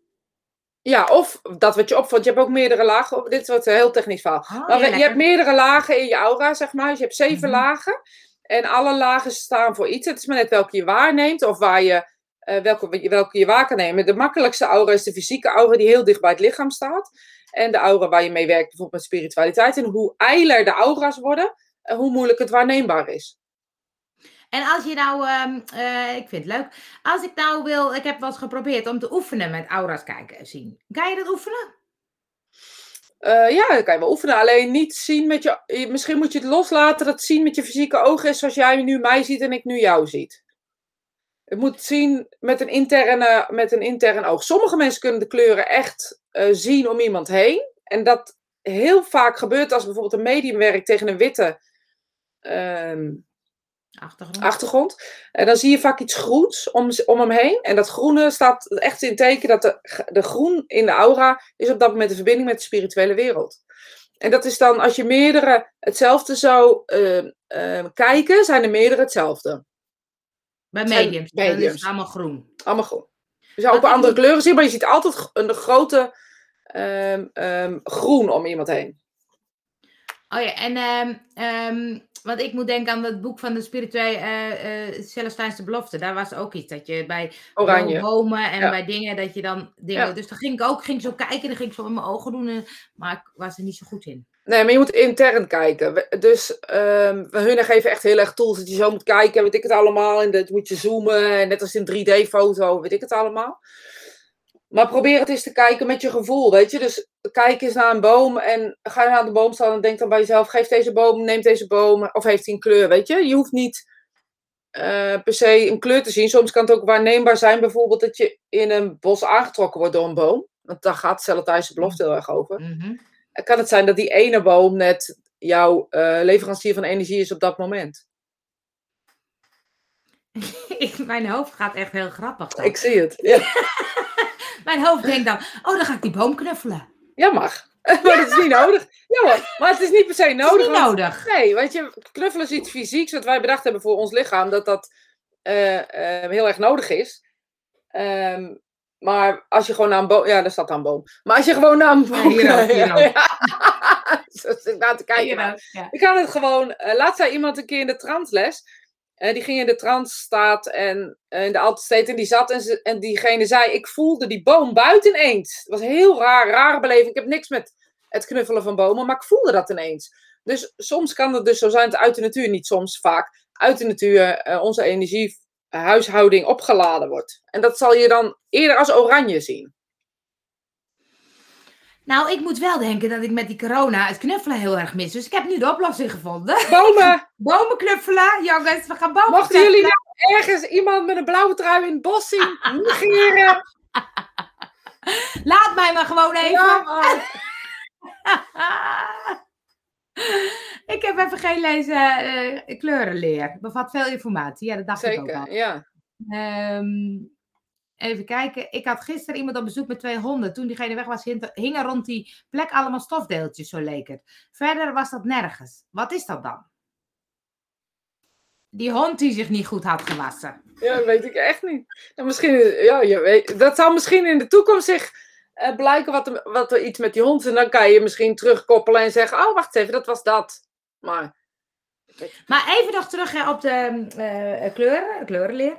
Ja, of dat wat je opvalt. Je hebt ook meerdere lagen. Oh, Dit wordt een heel technisch verhaal. Oh, Maar ja, we- je hebt meerdere lagen in je aura, zeg maar. Dus je hebt zeven Mhm. lagen. En alle lagen staan voor iets. Het is maar net welke je waarneemt of waar je, eh, welke, welke je waar kan nemen. De makkelijkste aura is de fysieke aura die heel dicht bij het lichaam staat. En de aura waar je mee werkt, bijvoorbeeld met spiritualiteit. En hoe eiler de aura's worden, eh, hoe moeilijk het waarneembaar is. En als je nou, ehm, eh, ik vind het leuk, als ik nou wil, ik heb wel eens geprobeerd om te oefenen met aura's kijken en zien. Kan je dat oefenen? Ja, dat kan je wel oefenen. Alleen niet zien met je. je- Misschien moet je het loslaten dat zien met je fysieke ogen is zoals jij nu mij ziet en ik nu jou ziet. Het moet zien met een, interne, met een intern oog. Sommige mensen kunnen de kleuren echt eh, zien om iemand heen. En dat heel vaak gebeurt als bijvoorbeeld een medium werkt tegen een witte ehm, Achtergrond. achtergrond. En dan zie je vaak iets groens om, om hem heen. En dat groene staat echt in teken dat de, de groen in de aura is op dat moment de verbinding met de spirituele wereld. En dat is dan, als je meerdere hetzelfde zou eh, eh, kijken, zijn er meerdere hetzelfde. Bij mediums. Dan is het allemaal groen. Allemaal groen. Je zou ook andere kleuren zien, maar je ziet altijd een grote ehm, ehm, groen om iemand heen. Oh ja, en ehm, want ik moet denken aan het boek van de spirituele eh eh Celestijnse belofte. Daar was ook iets dat je bij Oranje. bomen en Ja. bij dingen dat je dan dingen. Ja. Dus dan ging ik ook ging ik zo kijken, dan ging ik zo in mijn ogen doen, en- maar ik was er niet zo goed in. Nee, maar je moet intern kijken. Dus ehm hun geven echt heel erg tools dat je zo moet kijken, weet ik het allemaal. En dat moet je zoomen, en net als in 3D-foto, weet ik het allemaal. Maar probeer het eens te kijken met je gevoel, weet je. Dus kijk eens naar een boom en ga naar de boom staan en denk dan bij jezelf, geef deze boom, neem deze boom, of heeft hij een kleur, weet je. Je hoeft niet eh, per se een kleur te zien. Soms kan het ook waarneembaar zijn, bijvoorbeeld dat je in een bos aangetrokken wordt door een boom. Want daar gaat Celestijnse belofte heel erg over. En kan het zijn dat die ene boom net jouw eh, leverancier van energie is op dat moment. Mijn hoofd gaat echt heel grappig. dan. Ik zie het. Ja, Mijn hoofd denkt dan, oh, dan ga ik die boom knuffelen. ja mag. maar dat is niet nodig. Ja hoor, maar het is niet per se Dat is nodig. niet want- nodig. Nee, weet je, knuffelen is iets fysieks wat wij bedacht hebben voor ons lichaam. Dat dat eh, eh, heel erg nodig is. Ehm, maar als je gewoon naar een boom... Ja, daar staat een boom. Maar als je gewoon naar een boom... hier hier. Ja. Zo zit ik te kijken. Hier ja. Je kan het gewoon. eh laatst zei iemand een keer in de transles. eh die ging in de transstaat en eh, in de Alte State en die zat en, ze, en diegene zei: Ik voelde die boom buiten ineens. Het was heel raar, rare beleving. Ik heb niks met het knuffelen van bomen, maar ik voelde dat ineens. Dus soms kan het dus zo zijn dat uit de natuur, niet soms, vaak, uit de natuur onze energiehuishouding opgeladen wordt. En dat zal je dan eerder als oranje zien. Nou, ik moet wel denken dat ik met die corona het knuffelen heel erg mis. Dus ik heb nu de oplossing gevonden. Bomen! Bomen knuffelen, jongens, we gaan bomen Mochten jullie nou ergens iemand met een blauwe trui in het bos zien, negeren! Laat mij maar gewoon even. Ja, ik heb even geen lezen eh, kleurenleer. Bevat veel informatie. Ja, dat dacht ik ook al. Zeker, ja. Ehm, even kijken. Ik had gisteren iemand op bezoek met twee honden. Toen diegene weg was, hing- hingen rond die plek allemaal stofdeeltjes, zo leek het. Verder was dat nergens. Wat is dat dan? Die hond die zich niet goed had gewassen. Ja, dat weet ik echt niet. Nou, misschien, ja, je weet, dat zal misschien in de toekomst zich eh, blijken wat er, wat er iets met die hond is. En dan kan je misschien terugkoppelen en zeggen, oh, wacht even, dat was dat. Maar, Maar even nog terug hè, op de eh, kleuren, kleurenleer.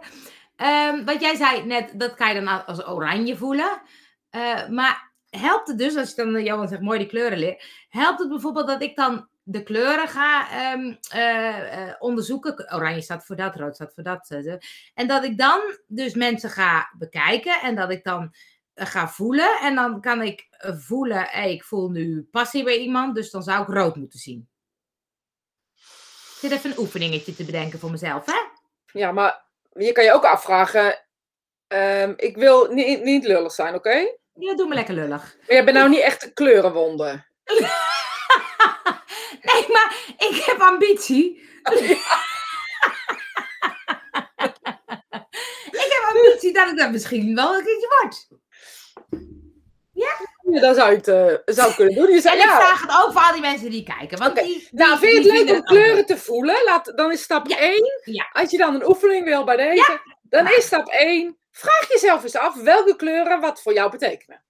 Ehm, wat jij zei net, dat kan je dan als oranje voelen. Eh, maar helpt het dus, als je dan, Johan zegt, mooi die kleurenleer. Helpt het bijvoorbeeld dat ik dan de kleuren ga ehm, eh, eh, onderzoeken? Oranje staat voor dat, rood staat voor dat. eh, en dat ik dan dus mensen ga bekijken en dat ik dan eh, ga voelen. En dan kan ik eh, voelen, ik voel nu passie bij iemand, dus dan zou ik rood moeten zien. Zit even een oefeningetje te bedenken voor mezelf, hè? ja, maar je kan je ook afvragen, ehm, ik wil niet, niet lullig zijn, oké? Ja, doe me lekker lullig. Maar jij bent nou niet echt een kleurenwonde. Nee, maar ik heb ambitie. ik heb ambitie dat ik dat misschien wel een keertje word. Ja, dat zou je het eh, zou kunnen doen. Je En zei, ik ja, vraag het ook voor al die mensen die kijken. Want die, nou, vind je het leuk om het kleuren te voelen? Laat, dan is stap Ja, 1. ja. Als je dan een oefening wil bij deze, dan is stap 1. Vraag jezelf eens af welke kleuren wat voor jou betekenen.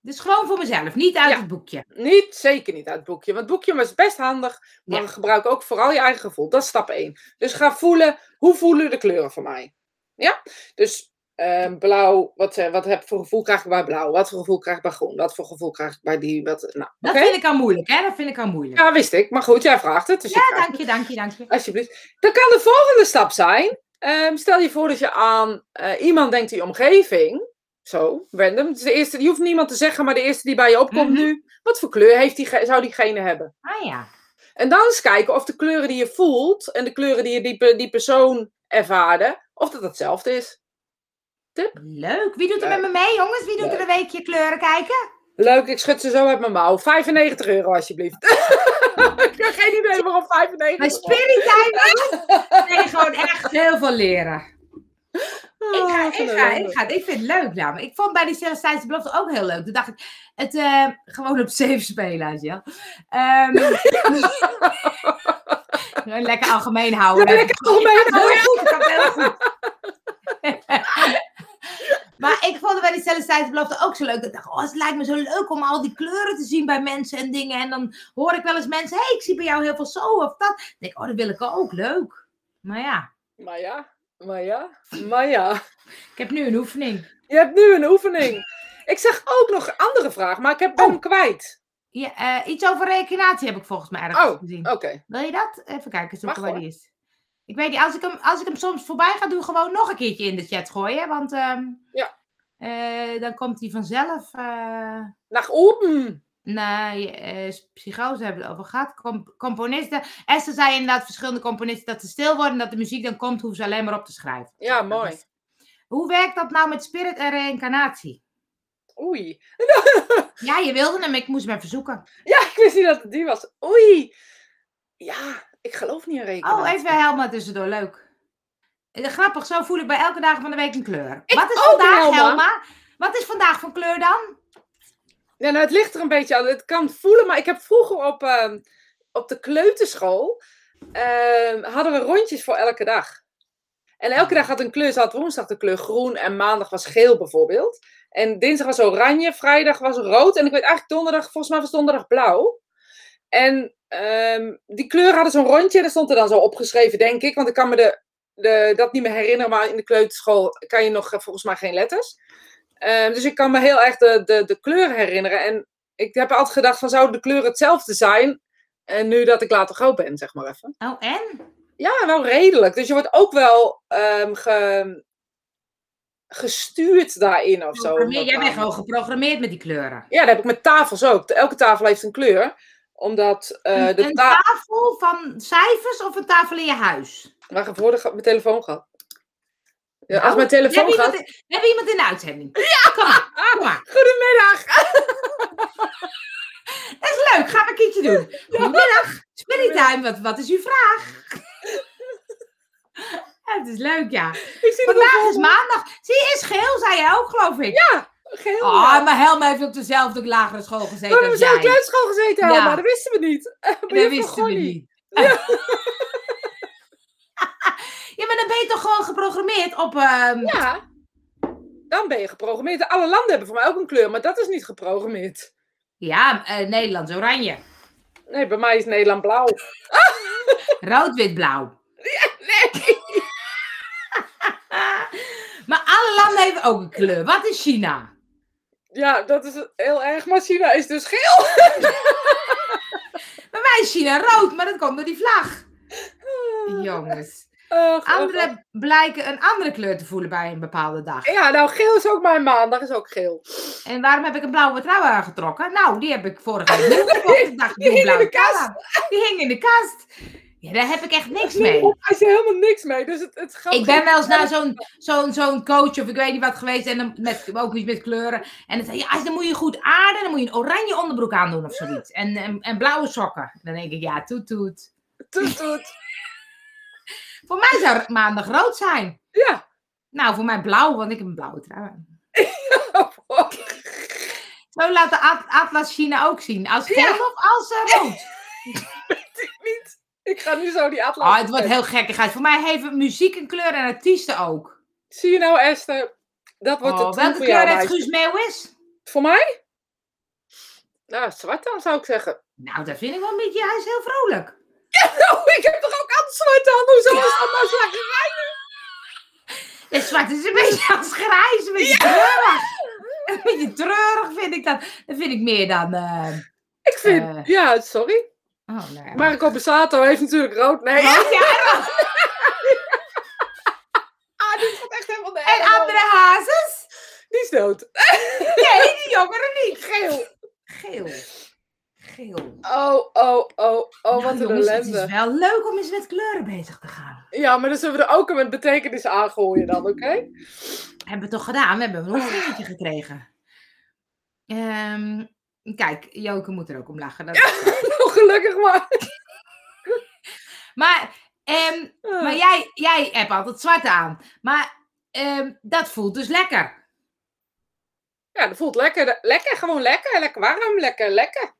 Dus gewoon voor mezelf, niet uit het boekje. Niet, zeker niet uit het boekje. Want het boekje was best handig, maar gebruik ook vooral je eigen gevoel. Dat is stap 1. Dus ga voelen, hoe voelen de kleuren voor mij? Ja? Dus ehm, blauw, wat, eh, wat heb voor gevoel krijg ik bij blauw? Wat voor gevoel krijg ik bij groen? Wat voor gevoel krijg ik bij die? Wat, nou, Dat vind ik al moeilijk, hè? Dat vind ik al moeilijk. Ja, wist ik. Maar goed, jij vraagt het. Dus Ja, dank je, dank je, dank je. Alsjeblieft. Dan kan de volgende stap zijn. ehm, stel je voor dat je aan eh, iemand denkt in je omgeving. Zo, random. Is de eerste, je hoeft niemand te zeggen, maar de eerste die bij je opkomt Mhm. nu. Wat voor kleur heeft die, zou diegene hebben? Ah ja. En dan eens kijken of de kleuren die je voelt en de kleuren die je die, die persoon ervaarde, of dat hetzelfde is. Leuk. Wie doet er Leuk. met me mee, jongens? Wie doet er een weekje kleuren kijken? Leuk, ik schud ze zo uit mijn mouw. 95 euro alsjeblieft. ik heb geen idee waarom 95 Bij euro. Spirit nee, gewoon echt heel veel leren. Ik ga, ik, ga, ik, ga, ik vind het leuk namelijk. Ik vond bij die Celestijnse belofte ook heel leuk. Toen dacht ik, het eh, gewoon op safe spelen, je wel. Ehm, lekker algemeen houden. Ja, lekker algemeen het heel goed, heel goed. Ik vond het bij die Celestijnse belofte ook zo leuk. Ik dacht, oh, het lijkt me zo leuk om al die kleuren te zien bij mensen en dingen. En dan hoor ik wel eens mensen, hé, hey, ik zie bij jou heel veel zo of dat. Dan denk ik, oh, dat wil ik ook, leuk. Maar ja, Maar ja, maar ja, maar ja. ik heb nu een oefening. Je hebt nu een oefening. Ik zag ook nog een andere vraag, maar ik heb hem Oh. kwijt. Ja, eh, iets over reïncarnatie heb ik volgens mij ergens Oh, gezien. Oké. Wil je dat? Even kijken, zoeken waar die is. Ik weet niet, als ik, hem, als ik hem soms voorbij ga, doe ik gewoon nog een keertje in de chat gooien. Want ehm, Ja. Eh, dan komt hij vanzelf. eh Naar open. nee, eh psychose hebben we het over gehad. Com- componisten. Esther zei inderdaad, verschillende componisten, dat ze stil worden. Dat de muziek dan komt, hoeven ze alleen maar op te schrijven. Ja, mooi. is- Hoe werkt dat nou met spirit en reïncarnatie? Oei. Ja, je wilde hem, ik moest hem even zoeken. Ja, ik wist niet dat het die was. Oei. Ja, ik geloof niet in rekenen. Oh, even Helma tussendoor, leuk. Eh, Grappig, zo voel ik bij elke dag van de week een kleur. Ik Wat is vandaag, Helma. Helma? Wat is vandaag van kleur dan? Ja, nou, het ligt er een beetje aan. Het kan voelen, maar ik heb vroeger op, ehm, op de kleuterschool... ehm, hadden we rondjes voor elke dag. En elke dag had een kleur. Ze had woensdag de kleur groen en maandag was geel bijvoorbeeld. En dinsdag was oranje, vrijdag was rood. En ik weet eigenlijk donderdag, volgens mij was donderdag blauw. En ehm, die kleur hadden zo'n rondje. En dat stond er dan zo opgeschreven, denk ik. Want ik kan me de, de, dat niet meer herinneren. Maar in de kleuterschool kan je nog eh, volgens mij geen letters. Ehm, dus ik kan me heel erg de, de, de kleuren herinneren. En ik heb altijd gedacht van zouden de kleuren hetzelfde zijn? En nu dat ik later groot ben, zeg maar even. Oh, en? Ja, wel redelijk. Dus je wordt ook wel ehm, ge- gestuurd daarin of zo. Jij bent gewoon geprogrammeerd met die kleuren. Ja, dat heb ik met tafels ook. Elke tafel heeft een kleur. Omdat eh, een de een ta tafel van cijfers of een tafel in je huis? Voor, de mijn telefoon gehad. Ja, Nou, als mijn we telefoon hebben, gaat... iemand, hebben iemand in de uitzending. Ja! Kom maar, kom maar. Goedemiddag! Dat is leuk, gaan we een keertje doen. Goedemiddag, Spirit Time, wat, wat is uw vraag? Ja, het is leuk, ja. Ik zie Vandaag is maandag. Zie je, is geel, zei jij ook, geloof ik. Ja, geel. Oh, ja. maar Helma heeft op dezelfde lagere school gezeten We hebben als dezelfde kleuterschool gezeten, Ja. Helma. Dat wisten we niet. Dat wisten we niet. Ja, maar dan ben je toch gewoon geprogrammeerd op... ehm, Ja. Dan ben je geprogrammeerd. Alle landen hebben voor mij ook een kleur, maar dat is niet geprogrammeerd. Ja, eh, Nederlands oranje. Nee, bij mij is Nederland blauw. Rood, wit, blauw. Nee. Maar alle landen hebben ook een kleur. Wat is China? Ja, dat is heel erg. Maar China is dus geel. Bij mij is China rood, maar dat komt door die vlag. Jongens. Ach. Anderen blijken een andere kleur te voelen bij een bepaalde dag. Ja, nou, geel is ook mijn maandag, is ook geel. En waarom heb ik een blauwe trui aangetrokken? Nou, die heb ik vorige week nieuw gekocht. Ik dacht, Die doe hing in de kast. Die hing in de kast. Ja, daar heb ik echt niks mee. Hij is er helemaal niks mee. Dus het, het gaat Ik ben wel eens naar zo'n zo'n zo'n coach of ik weet niet wat geweest en dan met, ook iets met kleuren. En dan zei je, ja, dan moet je goed aarden, dan moet je een oranje onderbroek aandoen of zoiets. En, en, en blauwe sokken. Dan denk ik, ja, toet toet. Toet, toet. Voor mij zou het maandag rood zijn. Ja. Nou, voor mij blauw, want ik heb een blauwe trui. Oh, Zo laat de At- Atlas China ook zien. Als geel Ja. of als eh, rood. weet ik niet. Ik ga nu zo die atlas. Oh, het wordt heel gekkigheid. Voor mij heeft muziek een kleur en artiesten ook. Zie je nou, Esther? Dat wordt Oh, het welke kleur heeft meisje. Guus Meeuwis? Voor mij? Nou, zwart dan zou ik zeggen. Nou, dat vind ik wel een beetje, hij is heel vrolijk. Nou, ik heb toch ook zwart aan. Hoezo is dat nou zwart? De zwart is een beetje als grijs, een beetje treurig. Een beetje treurig vind ik dat. Dat vind ik meer dan... eh, Ik vind, Eh. ja, sorry. Oh, nee. Marco Bassato heeft natuurlijk rood. Nee, Rood, ja, ah, dit gaat echt helemaal En nergens andere hazes? Die is dood. Nee, die jongere niet. Geel. Geel. Geel. Oh, oh, oh, oh, Nou, wat een jongens, het is ellende. wel leuk om eens met kleuren bezig te gaan. Ja, maar dan zullen we er ook met betekenis aangooien dan, oké? Hebben we toch gedaan? We hebben een hoofdvinkje gekregen. Ehm, kijk, Joke moet er ook om lachen. Dat is waar. Gelukkig maar. Maar, ehm, maar jij, jij hebt altijd zwart aan. Maar ehm, dat voelt dus lekker. Ja, dat voelt lekker. Lekker, gewoon lekker. Lekker warm, lekker, lekker.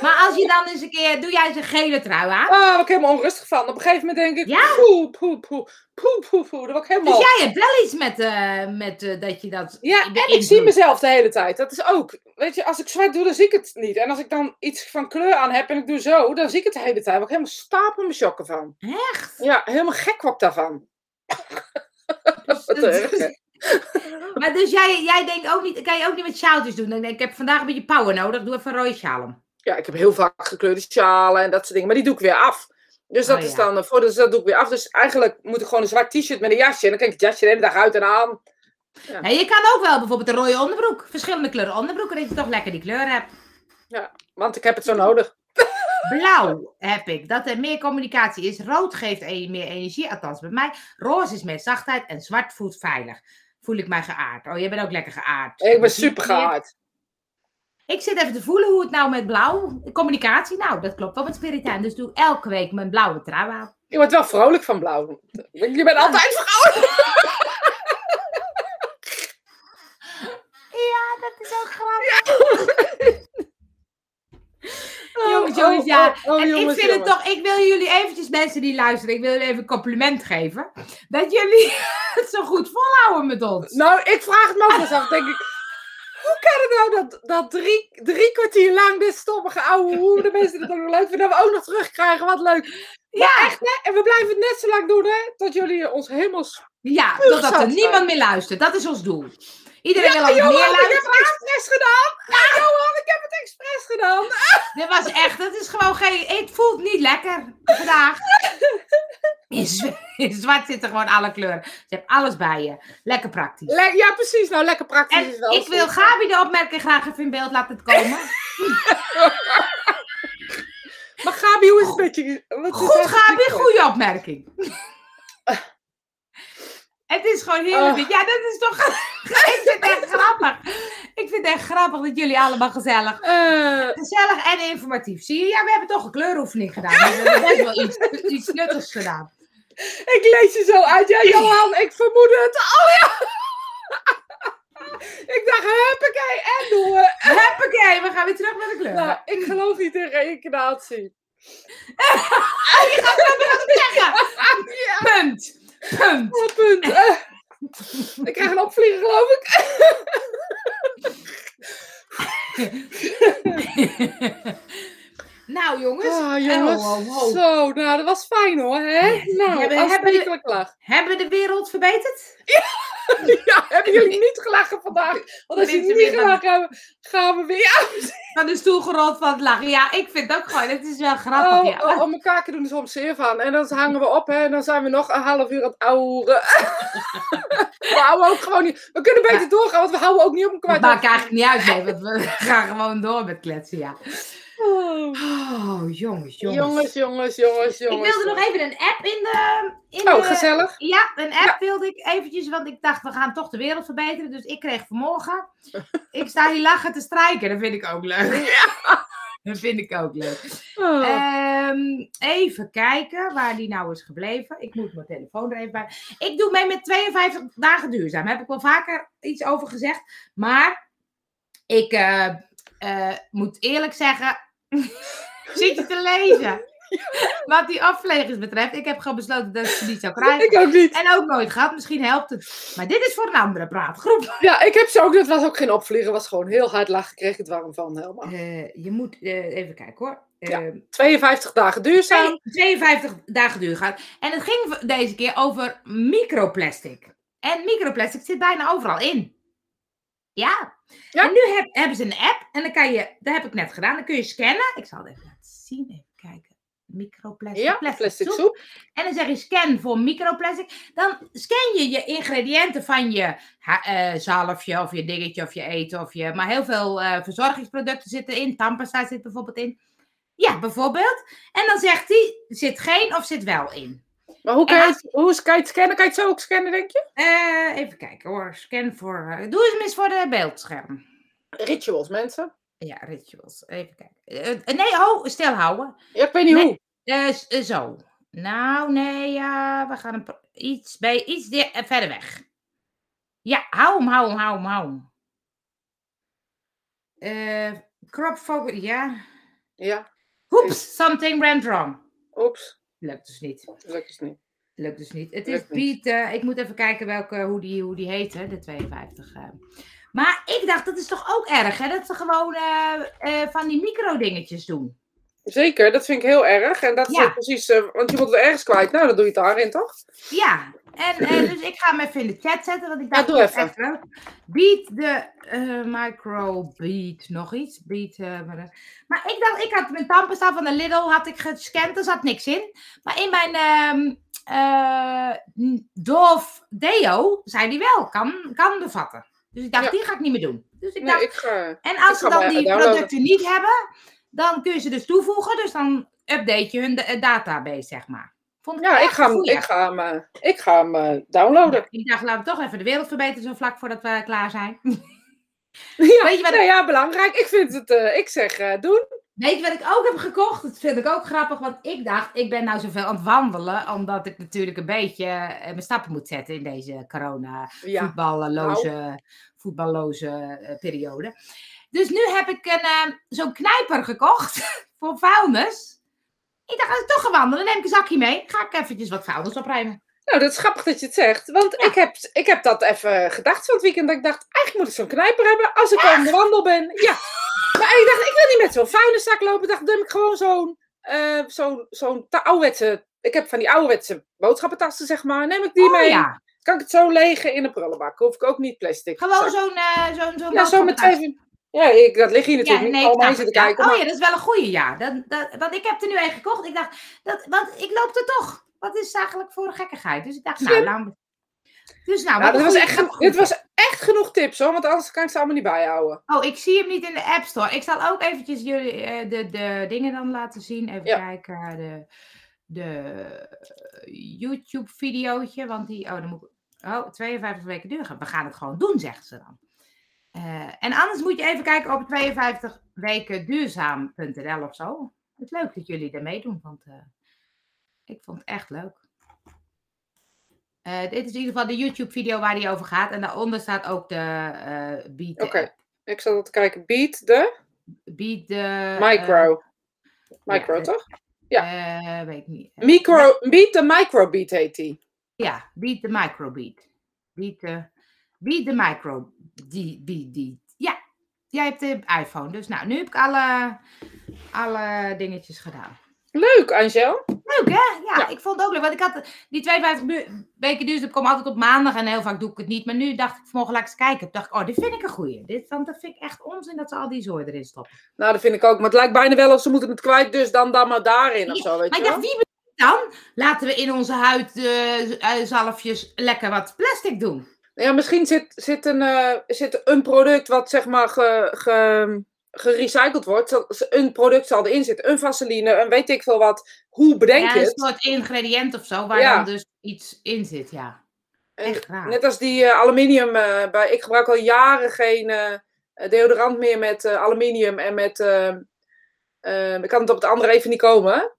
Maar als je dan eens een keer... Doe jij eens een gele trui aan? Ah, daar word ik helemaal onrustig van. Op een gegeven moment denk ik, Ja? poe, poe, poe, poe, poe, poe. Word ik helemaal... Dus jij hebt wel iets met, eh, met eh, dat je dat... Ja, en ik zie mezelf de hele tijd. Dat is ook, weet je, als ik zwart doe, dan zie ik het niet. En als ik dan iets van kleur aan heb en ik doe zo, dan zie ik het de hele tijd. Daar word ik helemaal stapel mijn shocken van. Echt? Ja, helemaal gek word ik daarvan. Dus, Wat erg, maar dus jij, jij denkt ook niet... Kan je ook niet met sjaaltjes doen? Dan denk ik, ik heb vandaag een beetje power nodig. Doe even een rode sjaal. Ja, ik heb heel vaak gekleurde sjalen en dat soort dingen. Maar die doe ik weer af. Dus dat Oh, is ja. dan, eh, voor, dus dat doe ik weer af. Dus eigenlijk moet ik gewoon een zwart t-shirt met een jasje. En dan kan ik het jasje de hele dag uit en aan. Nee, je kan ook wel bijvoorbeeld een rode onderbroek. Verschillende kleuren onderbroeken. Dat je toch lekker die kleur hebt. Want ik heb het zo nodig. Blauw heb ik, dat er meer communicatie is. Rood geeft e- meer energie, althans bij mij. Roze is meer zachtheid en zwart voelt veilig. Voel ik mij geaard. Oh, jij bent ook lekker geaard. Ik ben super geaard. Ik zit even te voelen hoe het nou met blauw... Communicatie, nou, dat klopt wel met Spiritijn. Dus doe elke week mijn blauwe trui aan. Je wordt wel vrolijk van blauw. Je bent altijd vrolijk. Ja, dat is ook grappig. jongens, jongens, ja. Oh, oh, en jongens, ik vind jongens. het toch, ik wil jullie eventjes, mensen die luisteren, ik wil jullie even een compliment geven. Dat jullie het zo goed volhouden met ons. Nou, ik vraag het me ook eens af. Denk ik, hoe kan het nou dat, dat drie, drie kwartier lang dit stommige ouwe hoe de mensen het ook nog leuk vinden, dat we ook nog terugkrijgen? Wat leuk. Ja, Echt, hè? En we blijven het net zo lang doen, hè? Tot jullie ons helemaal... ja, totdat er niemand meer luistert. Dat is ons doel. Iedereen wil Ja, ook Johan, meer ik heb luisteren. het expres gedaan. Ja, Johan, ik heb het expres gedaan. Dit was echt, het is gewoon geen, het voelt niet lekker vandaag. In, zwart zitten gewoon alle kleuren. Je hebt alles bij je. Lekker praktisch. Le- ja, precies. Nou, lekker praktisch En is wel. ik wil. Gabi de opmerking graag even in beeld laten komen. Maar Gabi, hoe is het met je? Goed, Gabi, goede opmerking. Het is gewoon heerlijk. Oh. Ja, dat is toch. ik vind het echt grappig. Ik vind het echt grappig dat jullie allemaal gezellig. Eh, Gezellig en informatief. Zie je? Ja, we hebben toch een kleuroefening gedaan. We hebben best wel iets, iets nuttigs gedaan. ik lees je zo uit. Ja, Johan, ik vermoed het. Oh ja. ik dacht, huppakee, en doen we. Hoppakee, we gaan weer terug naar de kleuren. Nou, ik geloof niet in reïncarnatie. je gaat het zeggen. Punt. Punt. Oh, punt. Eh, ik krijg een opvlieger, geloof ik. nou, jongens. Ah, jongens. Oh, oh, oh. Zo, nou, dat was fijn hoor, hè? Nou, Hebben- hebben we- hebben lach. Hebben we de wereld verbeterd? Ja, hebben jullie niet gelachen vandaag? Want als jullie niet gelachen hebben, gaan we weer Van de stoel gerold van het lachen. Ja, ik vind het ook gewoon. Het is wel grappig. Oh, ja. om elkaar doen er soms zeer van. En dan hangen we op, hè. En dan zijn we nog een half uur aan het ouwen. we houden ook gewoon niet... We kunnen beter Ja. doorgaan, want we houden ook niet op elkaar. Het maakt eigenlijk niet uit, nee, want we gaan gewoon door met kletsen, ja. Oh. Oh, jongens, jongens. Jongens, jongens, jongens, Ik wilde nog even een app in de... In Oh, de gezellig. ja, een app wilde ik eventjes, want ik dacht, we gaan toch de wereld verbeteren. Dus ik kreeg vanmorgen... ik sta hier lachen te strijken, dat vind ik ook leuk. Dat vind ik ook leuk. Oh. Ehm, even kijken waar die nou is gebleven. Ik moet mijn telefoon er even bij. Ik doe mee met 52 dagen duurzaam. Daar heb ik wel vaker iets over gezegd. Maar ik eh, eh, moet eerlijk zeggen. zit je te lezen? Wat die aflegers betreft. Ik heb gewoon besloten dat ik ze niet zou krijgen. Ik ook niet. En ook nooit gehad. Misschien helpt het. Maar dit is voor een andere praatgroep. Ja, ik heb ze ook. Dat was ook geen opvliegen. was gewoon heel hard. Kreeg ik het warm van, helemaal. Eh, je moet eh, even kijken hoor. Ja. Eh, 52 dagen duurzaam. 52 dagen duur gaat. En het ging deze keer over microplastic. En microplastic zit bijna overal in. Ja. Ja. En nu heb- hebben ze een app. En dan kan je, dat heb ik net gedaan, dan kun je scannen. Ik zal het even laten zien, even kijken. microplastic. Ja, plastic soep. En dan zeg je scan voor microplastic. Dan scan je je ingrediënten van je eh, zalfje of je dingetje of je eten. Of je, maar heel veel eh, verzorgingsproducten zitten in. Tandpasta zit bijvoorbeeld in. Ja, bijvoorbeeld. En dan zegt hij, zit geen of zit wel in. Maar hoe kan, je, het- hoe is, kan je het scannen? Kan je het zo ook scannen, denk je? Eh, even kijken hoor. Scan voor. eh, doe eens eens voor de beeldscherm. Rituals, mensen. Ja, rituals. Even kijken. Eh, nee, oh, stilhouden. Ja, ik weet niet Nee. hoe. Zo. Nou, nee, ja, we gaan pro- iets, bij, iets verder weg. Ja, hou hem, hou hem, hou hem, hou hem. Crop focus, ja. Ja, Oeps, something went wrong. oeps. Lukt dus niet. Lukt dus niet. Lukt dus niet. Het is. Beat, eh, ik moet even kijken welke, hoe, die, hoe die heet, hè, de 52. eh. Maar ik dacht, dat is toch ook erg, hè? Dat ze gewoon eh, van die micro-dingetjes doen. Zeker, dat vind ik heel erg. En dat is Ja. precies, want je moet het ergens kwijt. Nou, dan doe je het daarin, toch? Ja, en dus ik ga hem even in de chat zetten, want ik dacht, doe dat is even. Beat de eh, micro beat, nog iets. Beat, eh, maar, maar ik dacht, ik had mijn tandpasta van de Lidl had ik gescand, er zat niks in. Maar in mijn ehm eh, Dove Deo zei die wel, kan, kan bevatten. Dus ik dacht, Ja. die ga ik niet meer doen. Dus ik Nee, dacht, ik ga... en als ze dan die downloaden. producten niet hebben, dan kun je ze dus toevoegen. Dus dan update je hun database, zeg maar. Vond Ja, ik ga hem, ik ga hem, eh, ik ga hem eh, downloaden. Ja, ik dacht, laten we toch even de wereld verbeteren zo vlak voordat we klaar zijn. Ja, Weet je wat- nou ja, belangrijk. Ik vind het, eh, ik zeg eh, doen. Weet je wat ik ook heb gekocht? Dat vind ik ook grappig, want ik dacht, ik ben nou zoveel aan het wandelen, omdat ik natuurlijk een beetje mijn stappen moet zetten in deze corona Ja. Nou. voetballoze, voetballoze periode. Dus nu heb ik een, eh, zo'n knijper gekocht voor vuilnis. Ik dacht, als ik toch ga wandelen, neem ik een zakje mee. Ga ik eventjes wat vuilnis opruimen. Nou, dat is grappig dat je het zegt. Want Ja. ik, heb, ik heb dat even gedacht van het weekend. Dat ik dacht, eigenlijk moet ik zo'n knijper hebben als ik aan de wandel ben. Ja. Maar ik dacht, ik wil niet met zo'n vuilniszak lopen. Ik dacht, dan heb ik gewoon zo'n eh zo'n zo'n ouderwetse... Ik heb van die ouderwetse boodschappentassen, zeg maar. Neem ik die oh mee. ja, Kan ik het zo legen in een prullenbak. Hoef ik ook niet plastic. gewoon zo'n eh zo'n zo'n Ja, zo met twee... Ja, ik, dat ligt hier Ja, natuurlijk nee, niet. Allemaal snap zitten kijken. Oh ja, dat is wel een goeie, ja. Dat, dat, want ik heb er nu een gekocht. Ik dacht, dat, want ik loop er toch. Wat is eigenlijk voor een gekkigheid? Dus ik dacht, nou, laat me- Dus nou, Nou, dit was, echt, was echt genoeg tips hoor, want anders kan ik ze allemaal niet bijhouden. Oh, ik zie hem niet in de App Store. Ik zal ook eventjes jullie eh, de, de dingen dan laten zien. Even Ja. kijken. De, de YouTube-videootje. Want die. Oh, dan moet ik. Oh, 52 weken duren. We gaan het gewoon doen, zegt ze dan. Eh, en anders moet je even kijken op 52 weken duurzaam.nl of zo. Het is leuk dat jullie er meedoen, want eh, ik vond het echt leuk. Eh, dit is in ieder geval de YouTube-video waar die over gaat. En daaronder staat ook de Beat. Oké. Ik zal het kijken. Beat de Beat de. micro. micro, ja, toch? eh, weet ik niet. Micro, beat de microbeat heet die. Ja, Beat de Microbeat. Beat de, beat de Micro. Die, die, die. Ja, jij hebt de iPhone. Dus nou, nu heb ik alle, alle dingetjes gedaan. Leuk, Angel. Leuk hè? Ja, Ja. ik vond het ook leuk. Want ik had die 52 bu- weken duurzaam kom altijd op maandag en heel vaak doe ik het niet. Maar nu dacht ik vanmorgen laat ik eens kijken. Toen dacht ik, oh, dit vind ik een goeie. Dit, want dat vind ik echt onzin dat ze al die zooi erin stoppen. Nou, dat vind ik ook. Maar het lijkt bijna wel of ze moeten het kwijt, dus dan, dan maar daarin of Ja, zo, weet Maar je ik dacht, wie dan? Laten we in onze huid eh, zalfjes lekker wat plastic doen. Ja, misschien zit, zit, een, eh, zit een product wat zeg maar ge, ge, gerecycled wordt. Een product zal erin zitten. Een vaseline, een weet ik veel wat. Hoe bedenk ja, je een het? soort ingrediënt of zo, waar Ja. dan dus iets in zit, ja. Echt raar. Net als die eh, aluminium. eh, bij, ik gebruik al jaren geen deodorant meer met aluminium en met. ik kan het op het andere even niet komen.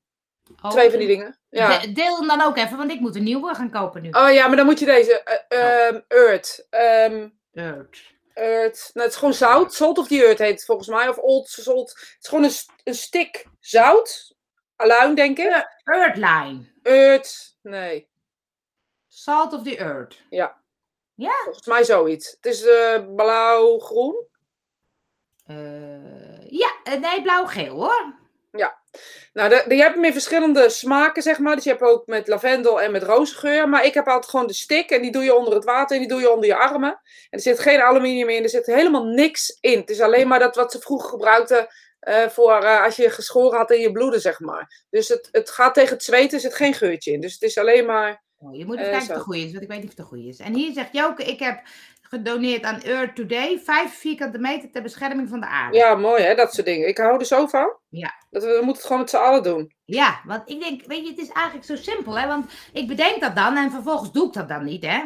Oh, Twee van die dingen. Ja. de- deel hem dan ook even, want ik moet een nieuwe gaan kopen nu. Oh ja, maar dan moet je deze. eh, ehm, Earth. Ehm, Earth. Earth. Nou, het is gewoon zout. Salt of the Earth heet het volgens mij. Of Old Salt. Het is gewoon een, een stick zout. Aluin, denk ik. Earthline. Earth. Nee. Salt of the Earth. Ja. Ja? Volgens mij zoiets. Het is eh, blauw-groen. Eh, ja, nee, blauw-geel hoor. Nou, de, de- je hebt hem in verschillende smaken, zeg maar. Dus je hebt ook met lavendel en met rozengeur. Maar ik heb altijd gewoon de stick. En die doe je onder het water en die doe je onder je armen. En er zit geen aluminium in. Er zit helemaal niks in. Het is alleen maar dat wat ze vroeger gebruikten. eh, voor eh, als je geschoren had in je bloeden, zeg maar. Dus het, het gaat tegen het zweten, er zit geen geurtje in. Dus het is alleen maar... Oh, je moet even Eh, kijken of het goede is, want ik weet niet of het de goede is. En hier zegt Joke, ik heb gedoneerd aan Earth Today, 5 vierkante meter ter bescherming van de aarde. Ja, mooi hè, dat soort dingen. Ik hou er zo van. Ja. Dat we, we moeten het gewoon met z'n allen doen. Ja, want ik denk, weet je, het is eigenlijk zo simpel, hè? Want ik bedenk dat dan en vervolgens doe ik dat dan niet, hè?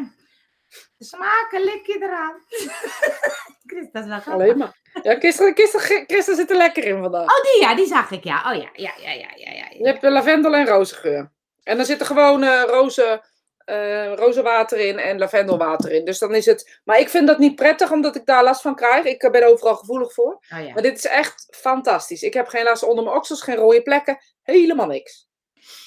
Smaken, lik je eraan. Dat is wel grappig. Alleen maar. Ja, Christen, Christen, Christen zit er lekker in vandaag. Oh, die ja, die zag ik, ja. Oh ja, ja, ja, ja, ja, ja. Je hebt lavendel en rozengeur. En dan zit er gewoon eh roze, eh, rozenwater in en lavendelwater in. Dus dan is het... Maar ik vind dat niet prettig, omdat ik daar last van krijg. Ik eh, ben overal gevoelig voor. Oh ja. Maar dit is echt fantastisch. Ik heb geen last onder mijn oksels, geen rode plekken. Helemaal niks.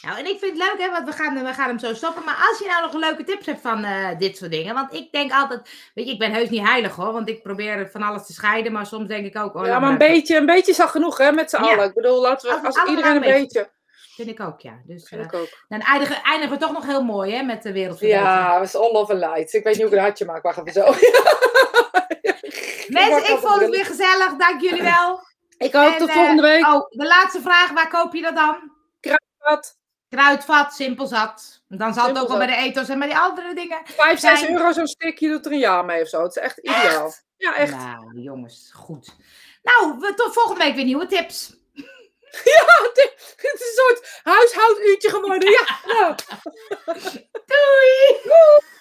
Nou, en ik vind het leuk, hè, want we gaan, we gaan hem zo stoppen. Maar als je nou nog leuke tips hebt van eh, dit soort dingen. Want ik denk altijd, weet je, ik ben heus niet heilig hoor. Want ik probeer van alles te scheiden. Maar soms denk ik ook, oh, ja, maar een beetje, een beetje is al genoeg, hè, met z'n Ja. allen. Ik bedoel, laten we, Als iedereen een een beetje. beetje... Vind ik ook, ja. Dus Vind eh, ik ook. dan eindigen, eindigen we toch nog heel mooi, hè, met de wereldverbetering. Ja, we is all over lights. Ik weet niet hoe ik een hartje maak. Wacht even zo. Mensen, ik vond het weer gezellig. Dank jullie wel. Ik hoop En, tot eh, volgende week. Oh, de laatste vraag. Waar koop je dat dan? Wat? Kruidvat, simpel zat. Dan zal het ook wel bij de ethos en bij die andere dingen. 5, 6 zijn- euro zo'n stick. Je doet er een jaar mee of zo. Het is echt ideaal. Ja, echt. Nou, jongens, goed. Nou, we, tot volgende week weer nieuwe tips. Het is een soort huishouduurtje geworden. Ja, nou. Doei!